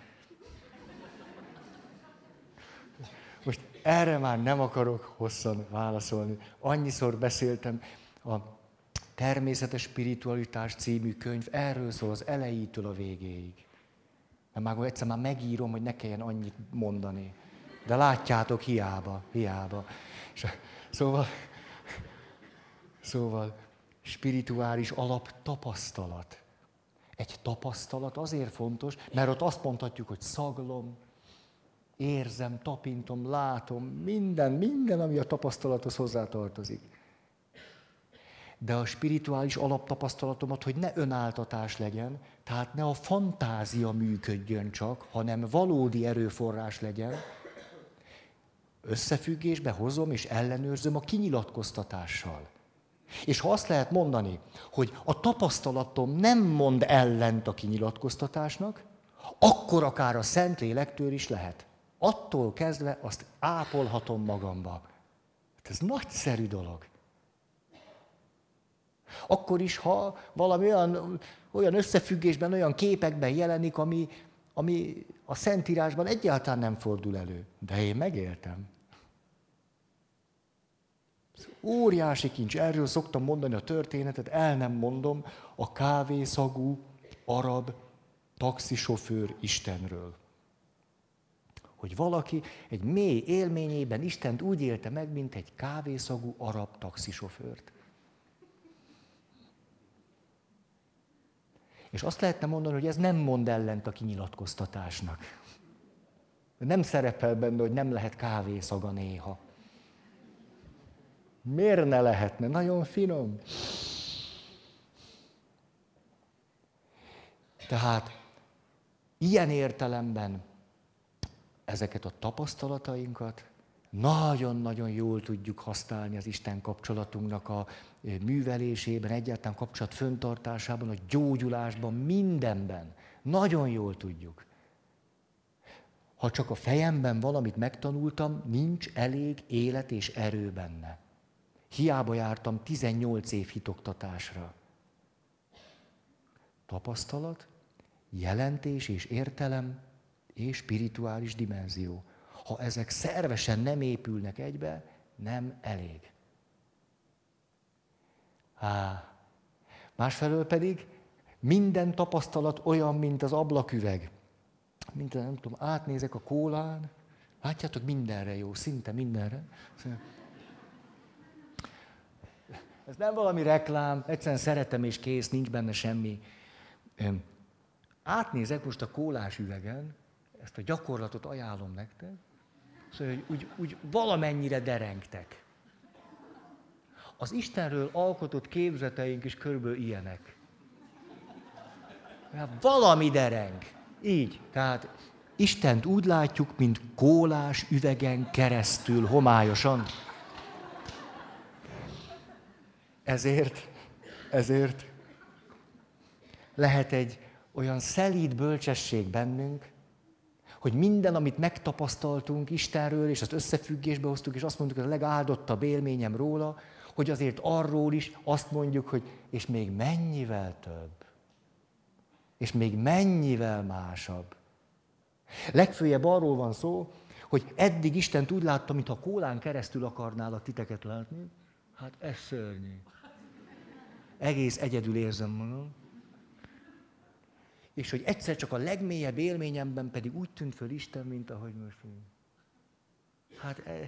Most erre már nem akarok hosszan válaszolni. Annyiszor beszéltem a Természetes Spiritualitás című könyv erről szól az elejétől a végéig. Mert már egyszer már megírom, hogy ne kelljen annyit mondani. De látjátok, hiába, hiába. Szóval, szóval spirituális alap tapasztalat. Egy tapasztalat azért fontos, mert ott azt mondhatjuk, hogy szaglom, érzem, tapintom, látom, minden, minden, ami a tapasztalathoz hozzátartozik de a spirituális alaptapasztalatomat, hogy ne önáltatás legyen, tehát ne a fantázia működjön csak, hanem valódi erőforrás legyen, összefüggésbe hozom és ellenőrzöm a kinyilatkoztatással. És ha azt lehet mondani, hogy a tapasztalatom nem mond ellent a kinyilatkoztatásnak, akkor akár a Szentlélektől is lehet. Attól kezdve azt ápolhatom magamba. Hát ez nagyszerű dolog. Akkor is, ha valami olyan, olyan összefüggésben, olyan képekben jelenik, ami, ami a Szentírásban egyáltalán nem fordul elő. De én megéltem. Óriási kincs. Erről szoktam mondani a történetet, el nem mondom, a kávészagú arab taxisofőr Istenről. Hogy valaki egy mély élményében Istent úgy élte meg, mint egy kávészagú arab taxisofőrt. És azt lehetne mondani, hogy ez nem mond ellent a kinyilatkoztatásnak. Nem szerepel benne, hogy nem lehet kávészaga néha. Miért ne lehetne? Nagyon finom. Tehát ilyen értelemben ezeket a tapasztalatainkat nagyon-nagyon jól tudjuk használni az Isten kapcsolatunknak a művelésében, egyáltalán kapcsolat föntartásában, a gyógyulásban, mindenben. Nagyon jól tudjuk. Ha csak a fejemben valamit megtanultam, nincs elég élet és erő benne. Hiába jártam 18 év hitoktatásra. Tapasztalat, jelentés és értelem és spirituális dimenzió. Ha ezek szervesen nem épülnek egybe, nem elég. Há. Másfelől pedig minden tapasztalat olyan, mint az ablaküveg. Mint nem tudom, átnézek a kólán, látjátok, mindenre jó, szinte mindenre. Ez nem valami reklám, egyszerűen szeretem és kész, nincs benne semmi. Átnézek most a kólás üvegen, ezt a gyakorlatot ajánlom nektek, szóval, hogy úgy, úgy valamennyire derengtek. Az Istenről alkotott képzeteink is körülbelül ilyenek. Hát valami dereng. Így. Tehát Istent úgy látjuk, mint kólás üvegen keresztül, homályosan. Ezért, ezért lehet egy olyan szelíd bölcsesség bennünk, hogy minden, amit megtapasztaltunk Istenről, és azt összefüggésbe hoztuk, és azt mondjuk, hogy a legáldottabb élményem róla, hogy azért arról is azt mondjuk, hogy és még mennyivel több. És még mennyivel másabb. Legfőjebb arról van szó, hogy eddig Isten úgy látta, mintha kólán keresztül akarnálak titeket látni. Hát ez szörnyű. Egész egyedül érzem magam. És hogy egyszer csak a legmélyebb élményemben pedig úgy tűnt föl Isten, mint ahogy most. Hát ez,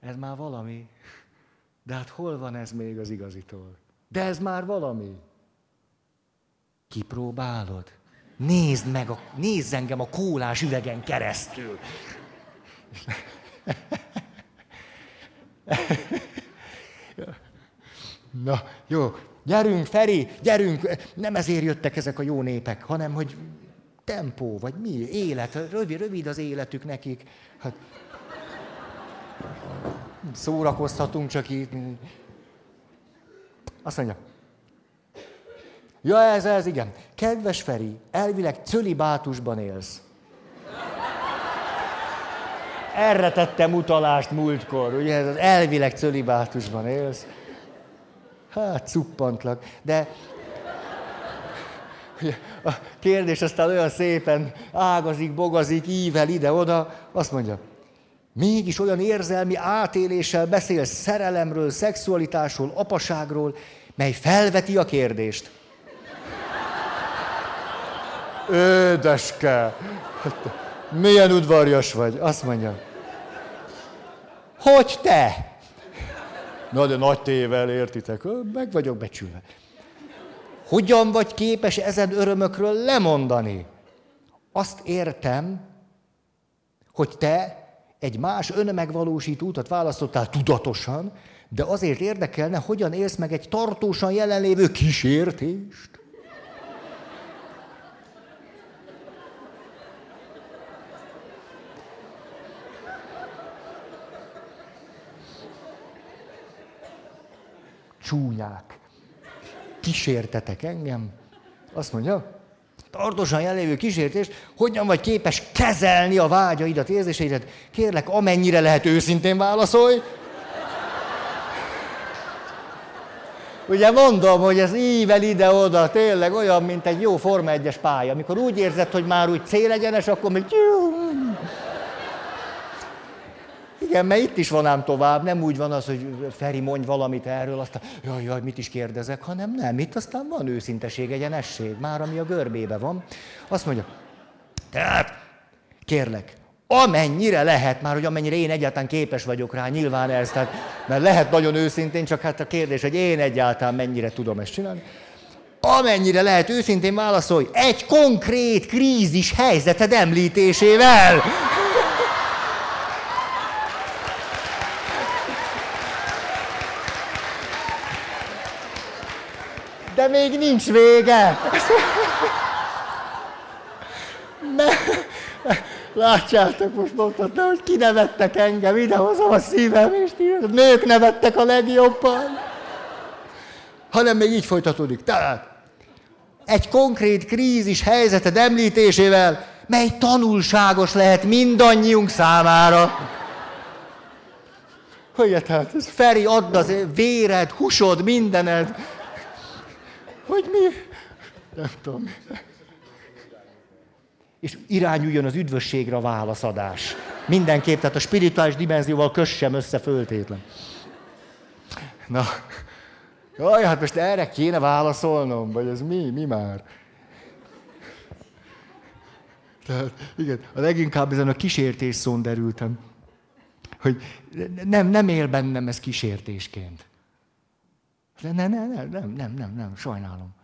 ez már valami. De hát hol van ez még az igazitól? De ez már valami. Kipróbálod? Nézd meg, a, nézd engem a kólás üvegen keresztül. Na, jó, gyerünk, Feri, gyerünk, nem ezért jöttek ezek a jó népek, hanem hogy tempó, vagy mi, élet, rövid, rövid az életük nekik. Hát, szórakozhatunk csak itt. Azt mondja, ja ez, ez, igen. Kedves Feri, elvileg cölibátusban élsz. Erre tettem utalást múltkor, ugye, elvileg cölibátusban élsz. Hát, cuppantlak. De a kérdés aztán olyan szépen ágazik, bogazik, ível ide-oda, azt mondja, mégis olyan érzelmi átéléssel beszél szerelemről, szexualitásról, apaságról, mely felveti a kérdést. Édeske, milyen udvarjas vagy, azt mondja. Hogy te? Na de nagy tével, értitek? Meg vagyok becsülve. Hogyan vagy képes ezen örömökről lemondani? Azt értem, hogy te egy más önmegvalósító utat választottál tudatosan, de azért érdekelne, hogyan élsz meg egy tartósan jelenlévő kísértést. Csúnyák. Kísértetek engem. Azt mondja, tartósan jelenlévő kísértés, hogyan vagy képes kezelni a vágyaidat, érzéseidet. Kérlek, amennyire lehet őszintén válaszolj. Ugye mondom, hogy ez ível ide-oda, tényleg olyan, mint egy jó Forma 1-es pálya. Amikor úgy érzed, hogy már úgy célegyenes, akkor még... Igen, mert itt is van ám tovább, nem úgy van az, hogy Feri mondj valamit erről, aztán jaj, jaj, mit is kérdezek, hanem nem, itt aztán van őszinteség, egyenesség, már ami a görbébe van. Azt mondja, tehát kérlek, amennyire lehet már, hogy amennyire én egyáltalán képes vagyok rá, nyilván ez, tehát, mert lehet nagyon őszintén, csak hát a kérdés, hogy én egyáltalán mennyire tudom ezt csinálni. Amennyire lehet őszintén válaszolj, egy konkrét krízis helyzeted említésével. Még nincs vége. Ne, Látjátok, most mondhatna, hogy kinevettek engem, idehozom a szívem, és ti, nők nevettek a legjobban. Hanem még így folytatódik. Tehát egy konkrét krízis helyzeted említésével, mely tanulságos lehet mindannyiunk számára. Hogy hát, Feri, add az véred, husod, mindened. Hogy mi? Nem tudom. És irányuljon az üdvösségre a válaszadás. Mindenképp, tehát a spirituális dimenzióval kössem össze föltétlen. Na, jaj, hát most erre kéne válaszolnom, vagy ez mi, mi már? Tehát, igen, a leginkább ezen a kísértés szón derültem, hogy nem, nem él bennem ez kísértésként. Nem, nem, nem, nem, nem, nem, nem, sajnálom.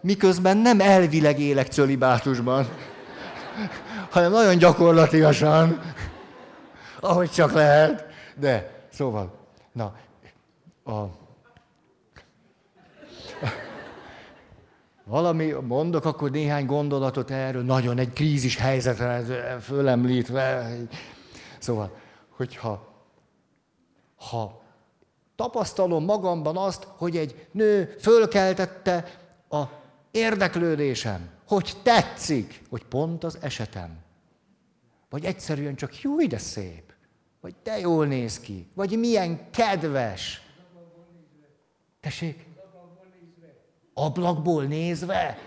Miközben nem elvileg élek cölibátusban, hanem nagyon gyakorlatiasan, ahogy csak lehet. De, szóval, na, a, valami mondok, akkor néhány gondolatot erről, nagyon egy krízis helyzetre fölemlítve. Szóval, hogyha ha tapasztalom magamban azt, hogy egy nő fölkeltette a érdeklődésem, hogy tetszik, hogy pont az esetem. Vagy egyszerűen csak jó, de szép. Vagy de jól néz ki. Vagy milyen kedves. Tessék? Ablakból nézve?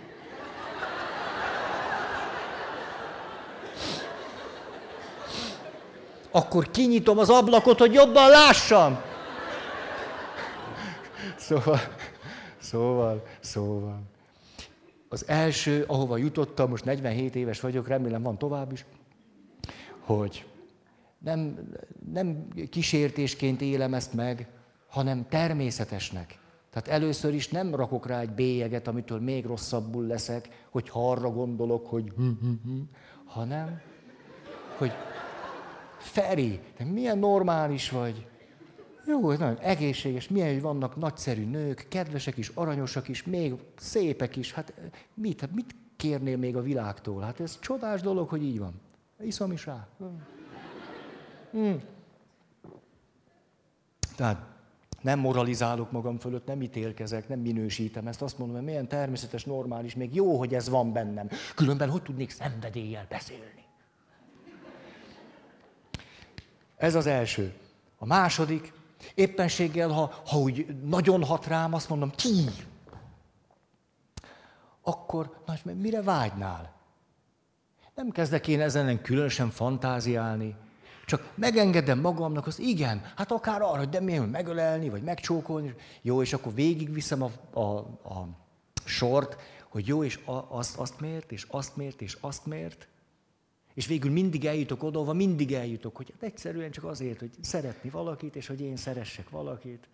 Akkor kinyitom az ablakot, hogy jobban lássam. Szóval, szóval, szóval. Az első, ahova jutottam, most 47 éves vagyok, remélem van tovább is, hogy nem, nem kísértésként élem ezt meg, hanem természetesnek. Tehát először is nem rakok rá egy bélyeget, amitől még rosszabbul leszek, hogy arra gondolok, hogy hanem, hogy Feri, te milyen normális vagy. Jó, nagyon egészséges, milyen, hogy vannak nagyszerű nők, kedvesek is, aranyosak is, még szépek is. Hát mit, hát mit kérnél még a világtól? Hát ez csodás dolog, hogy így van. Iszom is rá. Hmm. Tehát nem moralizálok magam fölött, nem ítélkezek, nem minősítem ezt. Azt mondom, hogy milyen természetes, normális, még jó, hogy ez van bennem. Különben hogy tudnék szenvedéllyel beszélni? Ez az első. A második, éppenséggel, ha, ha úgy nagyon hat rám, azt mondom, ki? Akkor, na, mire vágynál? Nem kezdek én ezen különösen fantáziálni, csak megengedem magamnak az igen, hát akár arra, hogy de miért megölelni, vagy megcsókolni, jó, és akkor végigviszem a, a, a sort, hogy jó, és a, azt, azt miért, és azt miért, és azt miért. És végül mindig eljutok oda, mindig eljutok, hogy hát egyszerűen csak azért, hogy szeretni valakit, és hogy én szeressek valakit,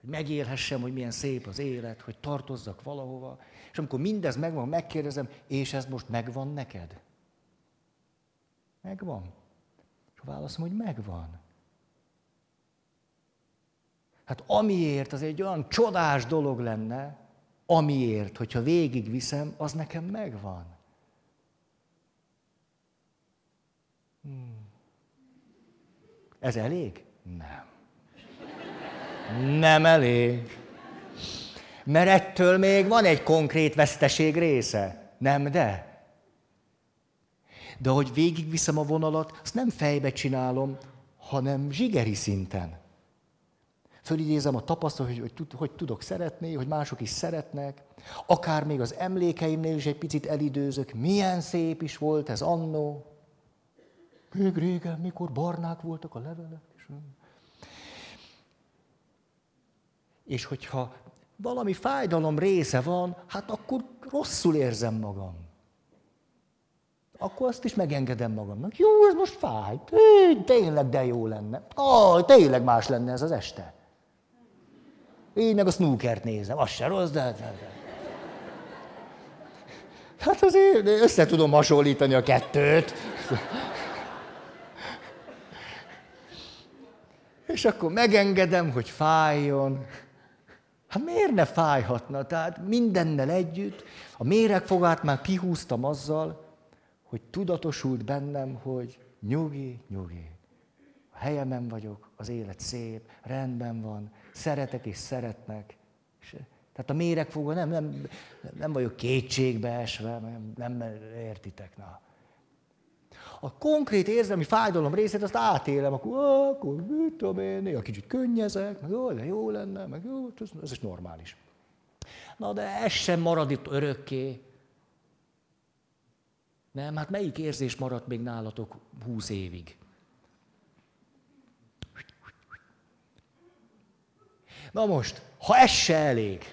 hogy megélhessem, hogy milyen szép az élet, hogy tartozzak valahova. És amikor mindez megvan, megkérdezem, és ez most megvan neked? Megvan. És a válaszom, hogy megvan. Hát amiért az egy olyan csodás dolog lenne, amiért, hogyha végigviszem, az nekem megvan. Ez elég? Nem. Nem elég. Mert ettől még van egy konkrét veszteség része. Nem, de. De hogy végigviszem a vonalat, azt nem fejbe csinálom, hanem zsigeri szinten. Fölidézem a tapasztalat, hogy, hogy, hogy tudok szeretni, hogy mások is szeretnek. Akár még az emlékeimnél is egy picit elidőzök. Milyen szép is volt ez annó. Még régen, mikor barnák voltak a levelek. És, és hogyha valami fájdalom része van, hát akkor rosszul érzem magam akkor azt is megengedem magamnak. Jó, ez most fáj. Tényleg de jó lenne. Ó, tényleg más lenne ez az este. Én meg a snookert nézem, az se rossz, de... Hát. hát azért össze tudom hasonlítani a kettőt. És akkor megengedem, hogy fájjon. Hát miért ne fájhatna? Tehát mindennel együtt a méregfogát már kihúztam azzal, hogy tudatosult bennem, hogy nyugi, nyugi. A helyemen vagyok, az élet szép, rendben van, szeretek és szeretnek. És, tehát a méregfogó nem, nem, nem vagyok kétségbe nem, nem értitek, na. A konkrét érzelmi fájdalom részét azt átélem, akkor, akkor mit tudom én, néha kicsit könnyezek, meg jó, de jó lenne, meg jó, ez, ez is normális. Na de ez sem marad itt örökké. Nem, hát melyik érzés maradt még nálatok húsz évig? Na most, ha ez se elég,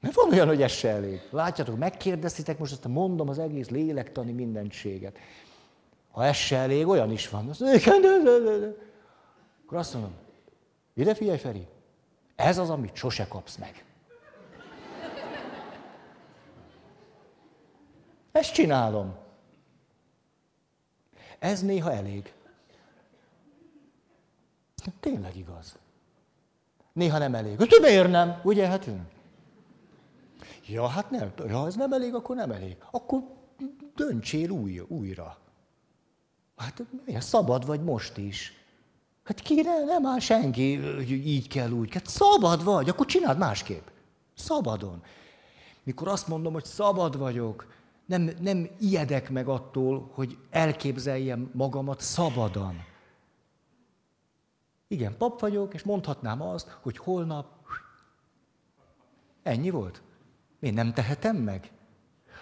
mert van olyan, hogy ez se elég. Látjátok, megkérdeztitek, most azt mondom az egész lélektani mindentséget. Ha ez se elég, olyan is van. Azt mondja. Akkor azt mondom, ide figyelj Feri, ez az, amit sose kapsz meg. Ezt csinálom. Ez néha elég. Tényleg igaz. Néha nem elég. De miért nem? Ugye, hát Ja, hát nem. Ha ez nem elég, akkor nem elég. Akkor döntsél új, újra. Hát miért? Szabad vagy most is. Hát ki ne, nem áll senki, hogy így kell, úgy. Hát szabad vagy, akkor csináld másképp. Szabadon. Mikor azt mondom, hogy szabad vagyok, nem, nem ijedek meg attól, hogy elképzeljem magamat szabadon. Igen, pap vagyok, és mondhatnám azt, hogy holnap ennyi volt. Én nem tehetem meg?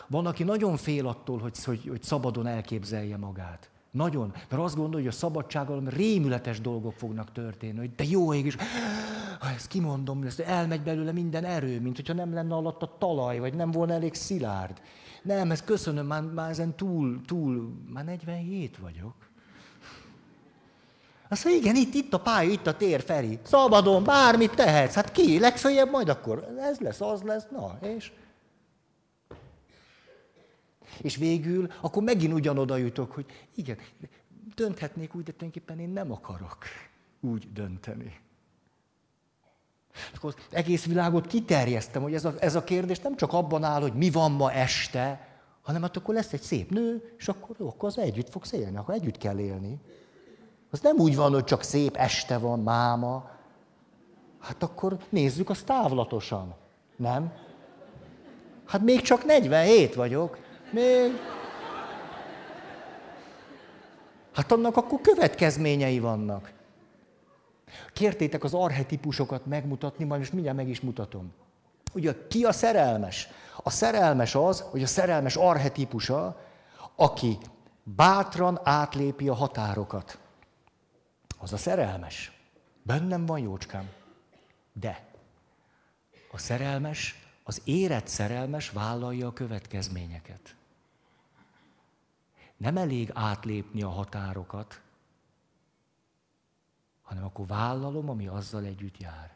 Van, aki nagyon fél attól, hogy, hogy, hogy szabadon elképzelje magát. Nagyon. Mert azt gondolja, hogy a szabadsággal rémületes dolgok fognak történni. Hogy de jó ég is, ha ezt kimondom, ezt elmegy belőle minden erő, mint hogyha nem lenne alatt a talaj, vagy nem volna elég szilárd. Nem, ezt köszönöm, már, már ezen túl, túl, már 47 vagyok. Azt mondja, igen, itt, itt a pálya, itt a tér, Feri. Szabadon, bármit tehetsz. Hát ki? Legfeljebb majd akkor ez lesz, az lesz, na, és... És végül, akkor megint ugyanoda jutok, hogy igen, dönthetnék úgy, de tulajdonképpen én nem akarok úgy dönteni. Akkor az egész világot kiterjesztem, hogy ez a, ez a kérdés nem csak abban áll, hogy mi van ma este, hanem hát akkor lesz egy szép nő, és akkor, jó, akkor az együtt fogsz élni, akkor együtt kell élni. Az nem úgy van, hogy csak szép este van, máma. Hát akkor nézzük azt távlatosan. Nem? Hát még csak 47 vagyok. Még... Hát annak akkor következményei vannak. Kértétek az arhetipusokat megmutatni, majd most mindjárt meg is mutatom. Ugye ki a szerelmes? A szerelmes az, hogy a szerelmes arhetipusa, aki bátran átlépi a határokat. Az a szerelmes. Bennem van jócskám. De a szerelmes, az érett szerelmes vállalja a következményeket. Nem elég átlépni a határokat, hanem akkor vállalom, ami azzal együtt jár.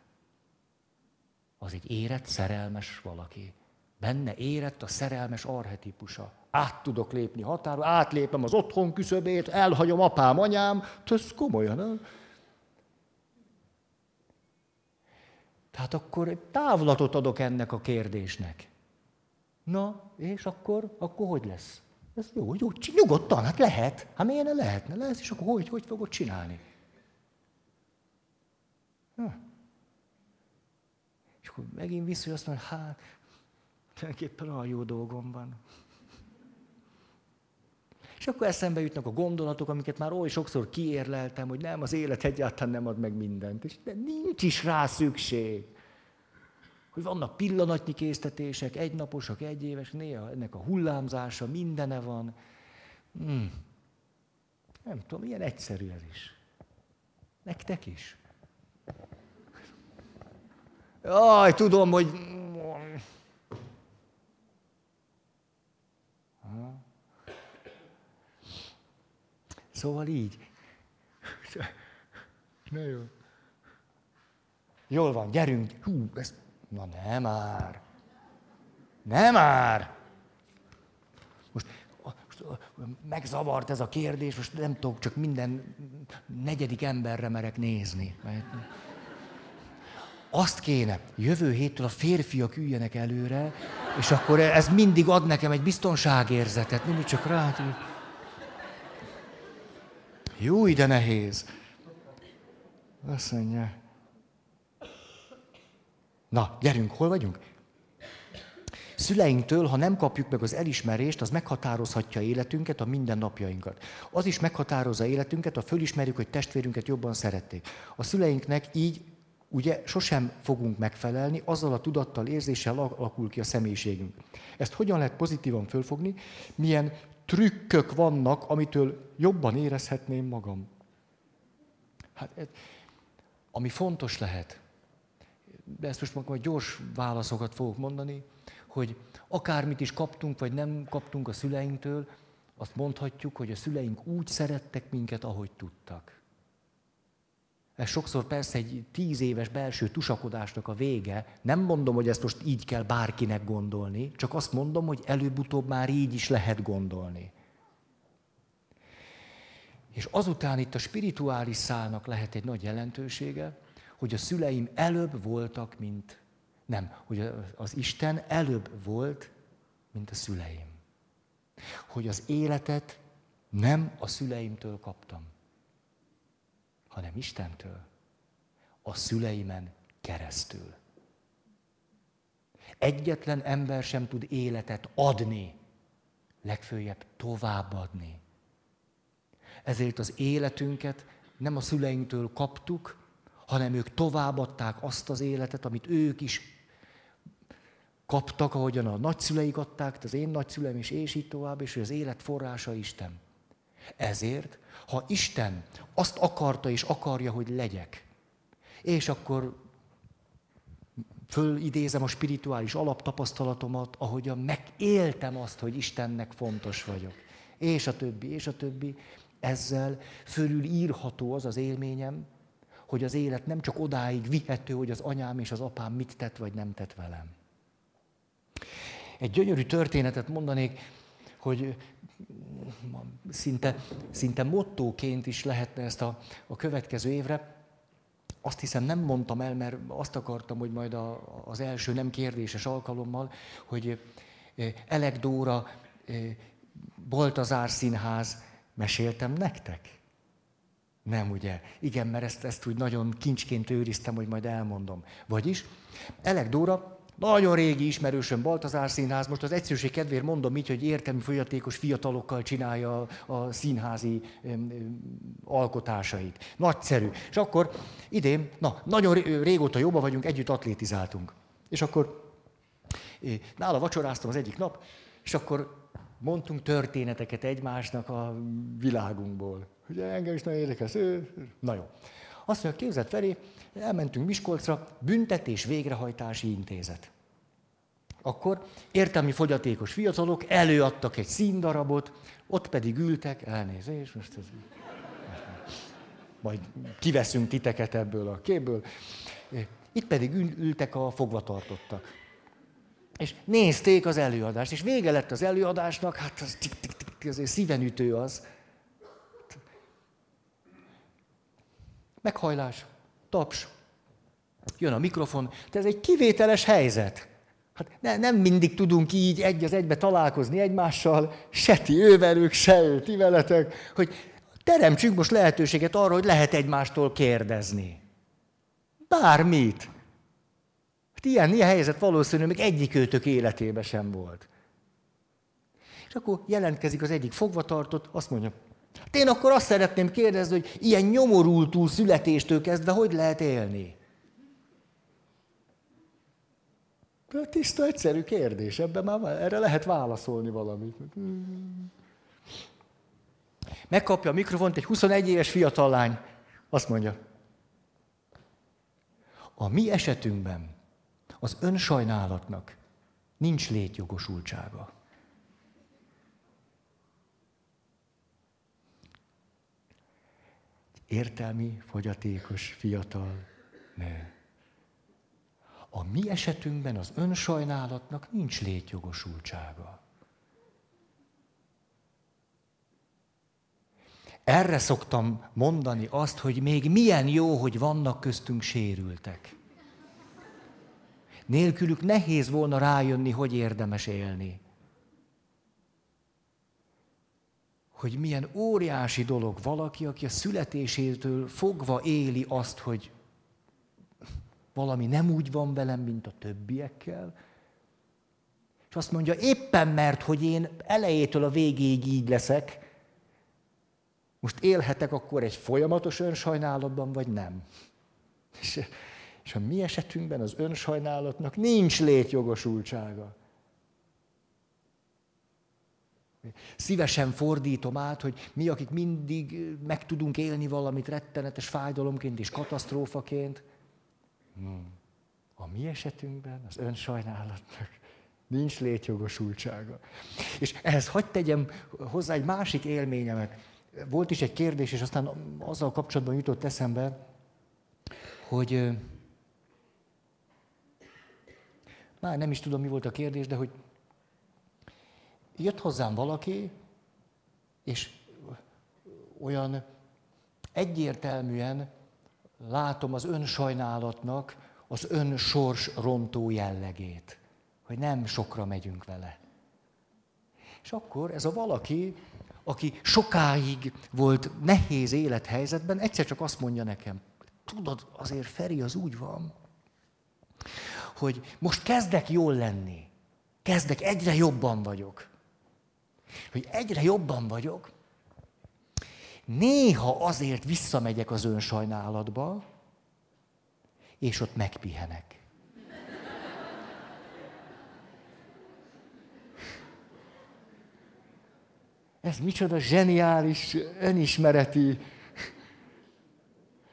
Az egy érett, szerelmes valaki. Benne érett a szerelmes arhetipusa. Át tudok lépni határa, átlépem az otthon küszöbét, elhagyom apám, anyám, ez komolyan, nem? Tehát akkor egy távlatot adok ennek a kérdésnek. Na, és akkor, akkor hogy lesz? Ez jó, jó, nyugodtan, hát lehet. Hát miért ne lehetne? Lehet, és akkor hogy, hogy fogod csinálni? Hm. És akkor megint vissza, hogy azt mondja, hát, tulajdonképpen olyan jó dolgom van. És akkor eszembe jutnak a gondolatok, amiket már oly sokszor kiérleltem, hogy nem, az élet egyáltalán nem ad meg mindent. És de nincs is rá szükség. Hogy vannak pillanatnyi késztetések, egynaposak, egyéves, néha ennek a hullámzása, mindene van. Hmm. Nem tudom, ilyen egyszerű ez is. Nektek is. Jaj, tudom, hogy... Szóval így. Na jó. Jól van, gyerünk. Hú, ez... Na nem már. Nem már. Most, most megzavart ez a kérdés, most nem tudok, csak minden negyedik emberre merek nézni. Azt kéne, jövő héttől a férfiak üljenek előre, és akkor ez mindig ad nekem egy biztonságérzetet, mindig csak rá. Jó, de nehéz. Azt mondja. Na, gyerünk, hol vagyunk? Szüleinktől, ha nem kapjuk meg az elismerést, az meghatározhatja életünket, a mindennapjainkat. Az is meghatározza életünket, ha fölismerjük, hogy testvérünket jobban szerették. A szüleinknek így ugye sosem fogunk megfelelni, azzal a tudattal, érzéssel alakul ki a személyiségünk. Ezt hogyan lehet pozitívan fölfogni? Milyen trükkök vannak, amitől jobban érezhetném magam? Hát, ami fontos lehet, de ezt most majd gyors válaszokat fogok mondani, hogy akármit is kaptunk, vagy nem kaptunk a szüleinktől, azt mondhatjuk, hogy a szüleink úgy szerettek minket, ahogy tudtak. Ez sokszor persze egy tíz éves belső tusakodásnak a vége. Nem mondom, hogy ezt most így kell bárkinek gondolni, csak azt mondom, hogy előbb-utóbb már így is lehet gondolni. És azután itt a spirituális szálnak lehet egy nagy jelentősége, hogy a szüleim előbb voltak, mint nem, hogy az Isten előbb volt, mint a szüleim. Hogy az életet nem a szüleimtől kaptam, hanem Istentől, a szüleimen keresztül. Egyetlen ember sem tud életet adni, legfőjebb továbbadni. Ezért az életünket nem a szüleinktől kaptuk, hanem ők továbbadták azt az életet, amit ők is kaptak, ahogyan a nagyszüleik adták, az én nagyszüleim is, és így tovább, és az élet forrása Isten. Ezért, ha Isten azt akarta és akarja, hogy legyek, és akkor fölidézem a spirituális alaptapasztalatomat, ahogyan megéltem azt, hogy Istennek fontos vagyok, és a többi, és a többi, ezzel fölül írható az az élményem, hogy az élet nem csak odáig vihető, hogy az anyám és az apám mit tett vagy nem tett velem. Egy gyönyörű történetet mondanék, hogy szinte, szinte mottóként is lehetne ezt a, a következő évre. Azt hiszem nem mondtam el, mert azt akartam, hogy majd a, az első nem kérdéses alkalommal, hogy eh, Elek Dóra, eh, Boltazár Színház, meséltem nektek? Nem, ugye? Igen, mert ezt, ezt úgy nagyon kincsként őriztem, hogy majd elmondom. Vagyis, Elek Dóra nagyon régi ismerősöm Baltazár Színház, most az egyszerűség kedvéért mondom így, hogy értelmi folyatékos fiatalokkal csinálja a, színházi alkotásait. Nagyszerű. És akkor idén, na, nagyon régóta jobban vagyunk, együtt atlétizáltunk. És akkor nála vacsoráztam az egyik nap, és akkor mondtunk történeteket egymásnak a világunkból. Ugye engem is nagyon érdekel. Na jó. Azt mondja, képzett felé, elmentünk Miskolcra, büntetés végrehajtási intézet. Akkor értelmi fogyatékos fiatalok előadtak egy színdarabot, ott pedig ültek, elnézés, most ez... Majd kiveszünk titeket ebből a képből. Itt pedig ültek a fogvatartottak. És nézték az előadást, és vége lett az előadásnak, hát az tik, tik, tik, azért szívenütő az. Meghajlás, taps, jön a mikrofon, de ez egy kivételes helyzet. Hát ne, nem mindig tudunk így egy az egybe találkozni egymással, se ti ővelük, se ő ti veletek, hogy teremtsünk most lehetőséget arra, hogy lehet egymástól kérdezni. Bármit. Hát ilyen, ilyen helyzet valószínűleg még egyik őtök életében sem volt. És akkor jelentkezik az egyik fogvatartott, azt mondja, hát én akkor azt szeretném kérdezni, hogy ilyen nyomorultú születéstől kezdve hogy lehet élni? Tiszta, egyszerű kérdés, ebben már erre lehet válaszolni valamit. Megkapja a mikrofont egy 21 éves fiatal lány, azt mondja, a mi esetünkben az önsajnálatnak nincs létjogosultsága. Értelmi, fogyatékos, fiatal nő. A mi esetünkben az önsajnálatnak nincs létjogosultsága. Erre szoktam mondani azt, hogy még milyen jó, hogy vannak köztünk sérültek. Nélkülük nehéz volna rájönni, hogy érdemes élni. Hogy milyen óriási dolog valaki, aki a születésétől fogva éli azt, hogy valami nem úgy van velem, mint a többiekkel, és azt mondja, éppen mert, hogy én elejétől a végéig így leszek, most élhetek akkor egy folyamatos önsajnálatban, vagy nem? És, és a mi esetünkben az önsajnálatnak nincs létjogosultsága. Szívesen fordítom át, hogy mi, akik mindig meg tudunk élni valamit rettenetes fájdalomként és katasztrófaként, hmm. a mi esetünkben az önsajnálatnak nincs létjogosultsága. És ehhez hagyd tegyem hozzá egy másik élményemet volt is egy kérdés, és aztán azzal kapcsolatban jutott eszembe, hogy már nem is tudom, mi volt a kérdés, de hogy jött hozzám valaki, és olyan egyértelműen látom az önsajnálatnak az önsors rontó jellegét, hogy nem sokra megyünk vele. És akkor ez a valaki aki sokáig volt nehéz élethelyzetben, egyszer csak azt mondja nekem, tudod, azért Feri az úgy van, hogy most kezdek jól lenni. Kezdek, egyre jobban vagyok. Hogy egyre jobban vagyok, néha azért visszamegyek az önsajnálatba, és ott megpihenek. Ez micsoda zseniális, önismereti.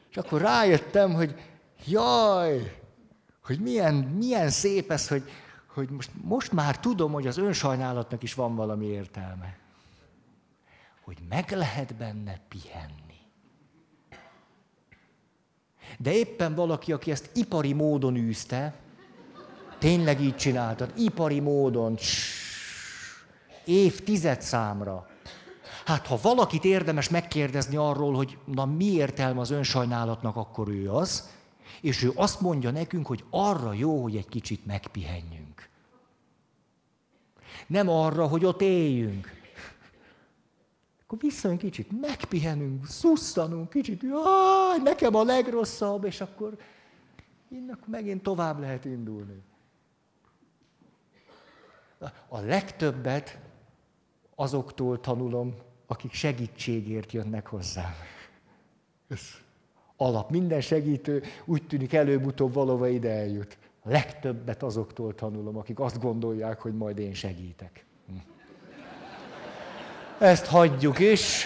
És akkor rájöttem, hogy jaj, hogy milyen, milyen szép ez, hogy, hogy most, most már tudom, hogy az önsajnálatnak is van valami értelme. Hogy meg lehet benne pihenni. De éppen valaki, aki ezt ipari módon űzte, tényleg így csináltad, ipari módon, évtized számra, Hát ha valakit érdemes megkérdezni arról, hogy na mi értelme az önsajnálatnak, akkor ő az, és ő azt mondja nekünk, hogy arra jó, hogy egy kicsit megpihenjünk. Nem arra, hogy ott éljünk. Akkor visszajön kicsit, megpihenünk, szusszanunk, kicsit, jaj, nekem a legrosszabb, és akkor innen megint tovább lehet indulni. A legtöbbet azoktól tanulom, akik segítségért jönnek hozzám. Ez alap. Minden segítő úgy tűnik előbb-utóbb valóva ide eljut. Legtöbbet azoktól tanulom, akik azt gondolják, hogy majd én segítek. Hm. Ezt hagyjuk is.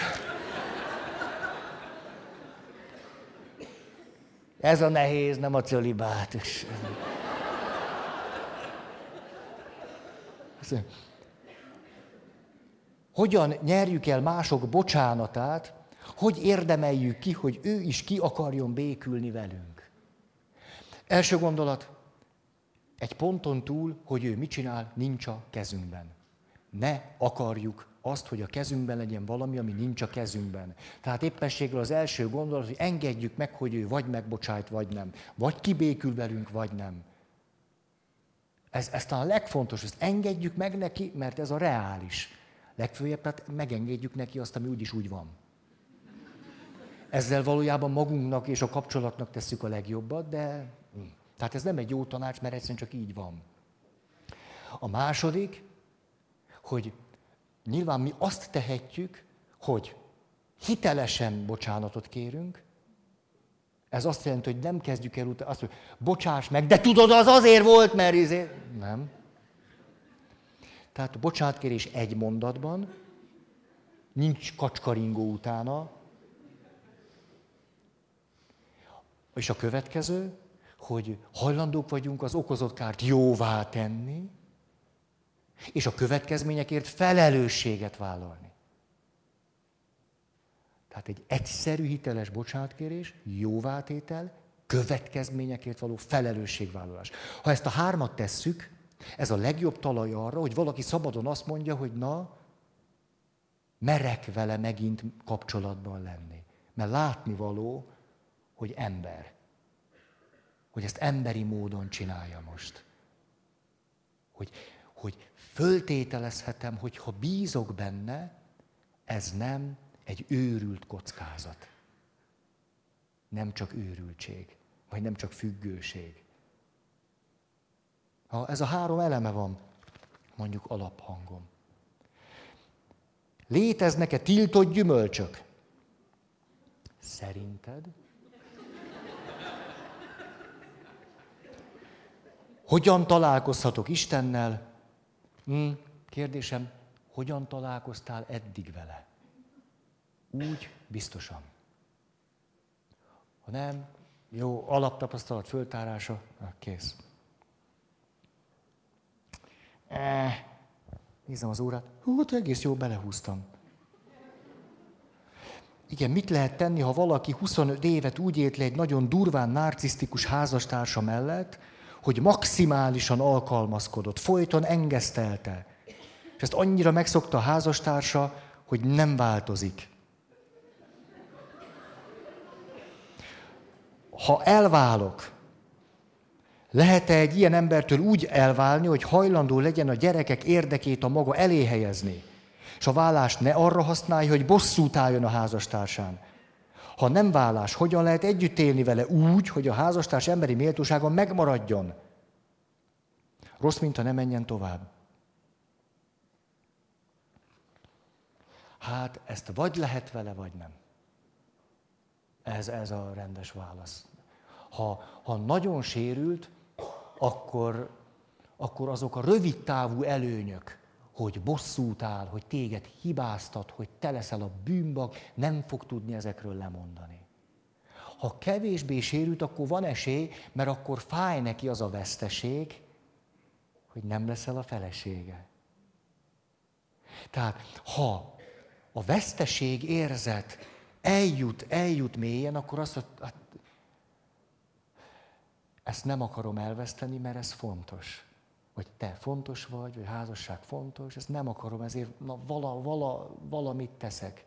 Ez a nehéz, nem a cölibátus. hogyan nyerjük el mások bocsánatát, hogy érdemeljük ki, hogy ő is ki akarjon békülni velünk. Első gondolat, egy ponton túl, hogy ő mit csinál, nincs a kezünkben. Ne akarjuk azt, hogy a kezünkben legyen valami, ami nincs a kezünkben. Tehát éppességről az első gondolat, hogy engedjük meg, hogy ő vagy megbocsájt, vagy nem. Vagy kibékül velünk, vagy nem. Ez, ez talán a legfontosabb, ezt engedjük meg neki, mert ez a reális. Legfőjebb, tehát megengedjük neki azt, ami úgyis úgy van. Ezzel valójában magunknak és a kapcsolatnak tesszük a legjobbat, de. Tehát ez nem egy jó tanács, mert egyszerűen csak így van. A második, hogy nyilván mi azt tehetjük, hogy hitelesen bocsánatot kérünk, ez azt jelenti, hogy nem kezdjük el utána azt, hogy bocsáss meg, de tudod, az azért volt, mert izé... Nem. Tehát a bocsánatkérés egy mondatban, nincs kacskaringó utána. És a következő, hogy hajlandók vagyunk az okozott kárt jóvá tenni, és a következményekért felelősséget vállalni. Tehát egy egyszerű, hiteles bocsánatkérés, jóvátétel, következményekért való felelősségvállalás. Ha ezt a hármat tesszük, ez a legjobb talaj arra, hogy valaki szabadon azt mondja, hogy na, merek vele megint kapcsolatban lenni. Mert látni való, hogy ember. Hogy ezt emberi módon csinálja most. Hogy, hogy föltételezhetem, hogy ha bízok benne, ez nem egy őrült kockázat. Nem csak őrültség, vagy nem csak függőség. Ha ez a három eleme van, mondjuk alaphangom. Léteznek-e tiltott gyümölcsök? Szerinted? Hogyan találkozhatok Istennel? Hm, kérdésem, hogyan találkoztál eddig vele? Úgy biztosan. Ha nem, jó, alaptapasztalat föltárása, kész. Eh, nézem az órát. Hú, hát egész jó belehúztam. Igen, mit lehet tenni, ha valaki 25 évet úgy élt le egy nagyon durván narcisztikus házastársa mellett, hogy maximálisan alkalmazkodott, folyton engesztelte. És ezt annyira megszokta a házastársa, hogy nem változik. Ha elválok, lehet-e egy ilyen embertől úgy elválni, hogy hajlandó legyen a gyerekek érdekét a maga elé helyezni? És a vállást ne arra használja, hogy bosszút álljon a házastársán. Ha nem vállás, hogyan lehet együtt élni vele úgy, hogy a házastárs emberi méltósága megmaradjon? Rossz minta ne menjen tovább. Hát ezt vagy lehet vele, vagy nem. Ez, ez a rendes válasz. Ha, ha nagyon sérült, akkor, akkor azok a rövid távú előnyök, hogy bosszút áll, hogy téged hibáztat, hogy te leszel a bűnbak, nem fog tudni ezekről lemondani. Ha kevésbé sérült, akkor van esély, mert akkor fáj neki az a veszteség, hogy nem leszel a felesége. Tehát, ha a veszteség érzet eljut, eljut mélyen, akkor azt mondja, hát, ezt nem akarom elveszteni, mert ez fontos. Vagy te fontos vagy, vagy házasság fontos, ezt nem akarom, ezért na, vala, vala, valamit teszek.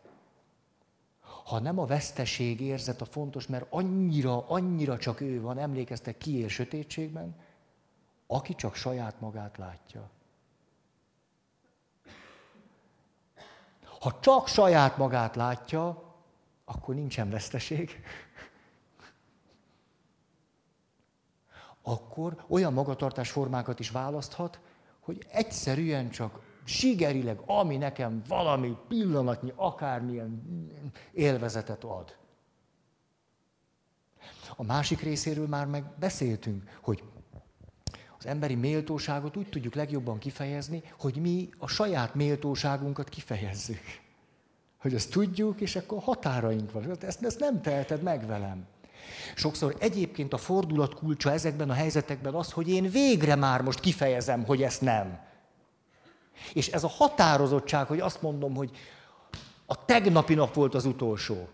Ha nem a veszteség érzet a fontos, mert annyira, annyira csak ő van, emlékeztek, ki él sötétségben, aki csak saját magát látja. Ha csak saját magát látja, akkor nincsen veszteség. Akkor olyan magatartásformákat is választhat, hogy egyszerűen csak sigerileg, ami nekem valami pillanatnyi, akármilyen élvezetet ad. A másik részéről már meg beszéltünk, hogy az emberi méltóságot úgy tudjuk legjobban kifejezni, hogy mi a saját méltóságunkat kifejezzük. Hogy ezt tudjuk, és akkor határaink van. Ezt, ezt nem teheted meg velem. Sokszor egyébként a fordulat kulcsa ezekben a helyzetekben az, hogy én végre már most kifejezem, hogy ezt nem. És ez a határozottság, hogy azt mondom, hogy a tegnapi nap volt az utolsó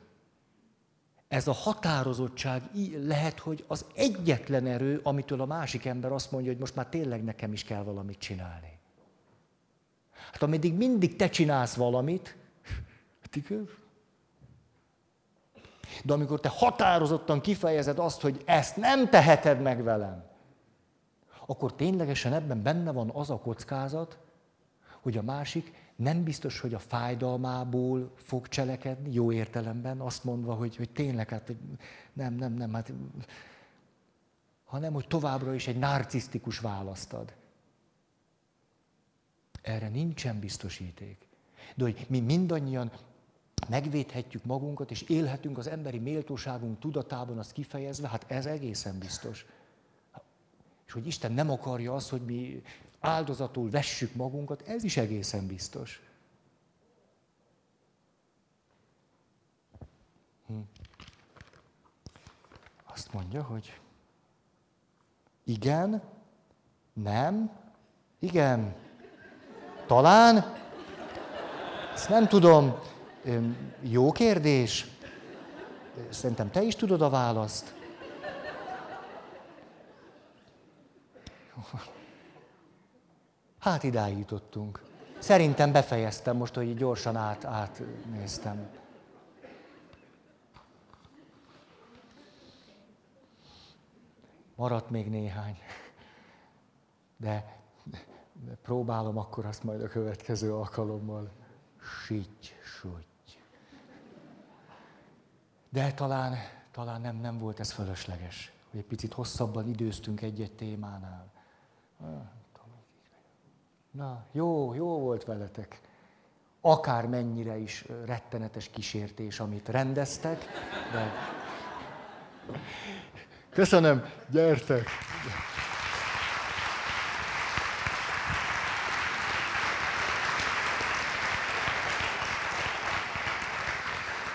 ez a határozottság lehet, hogy az egyetlen erő, amitől a másik ember azt mondja, hogy most már tényleg nekem is kell valamit csinálni. Hát ameddig mindig te csinálsz valamit, [LAUGHS] de amikor te határozottan kifejezed azt, hogy ezt nem teheted meg velem, akkor ténylegesen ebben benne van az a kockázat, hogy a másik nem biztos, hogy a fájdalmából fog cselekedni, jó értelemben, azt mondva, hogy, hogy tényleg, hát nem, nem, nem, hát, hanem hogy továbbra is egy narcisztikus választ ad. Erre nincsen biztosíték. De hogy mi mindannyian megvédhetjük magunkat, és élhetünk az emberi méltóságunk tudatában azt kifejezve, hát ez egészen biztos. És hogy Isten nem akarja azt, hogy mi áldozatul vessük magunkat, ez is egészen biztos. Hm. Azt mondja, hogy igen, nem, igen, talán, ezt nem tudom, jó kérdés, szerintem te is tudod a választ. Hát idáig jutottunk. Szerintem befejeztem most, hogy gyorsan át, átnéztem. Maradt még néhány. De próbálom akkor azt majd a következő alkalommal. Sitty, De talán, talán nem, nem volt ez fölösleges, hogy egy picit hosszabban időztünk egy-egy témánál. Na, jó, jó volt veletek. Akár mennyire is rettenetes kísértés, amit rendeztek, de... Köszönöm, gyertek!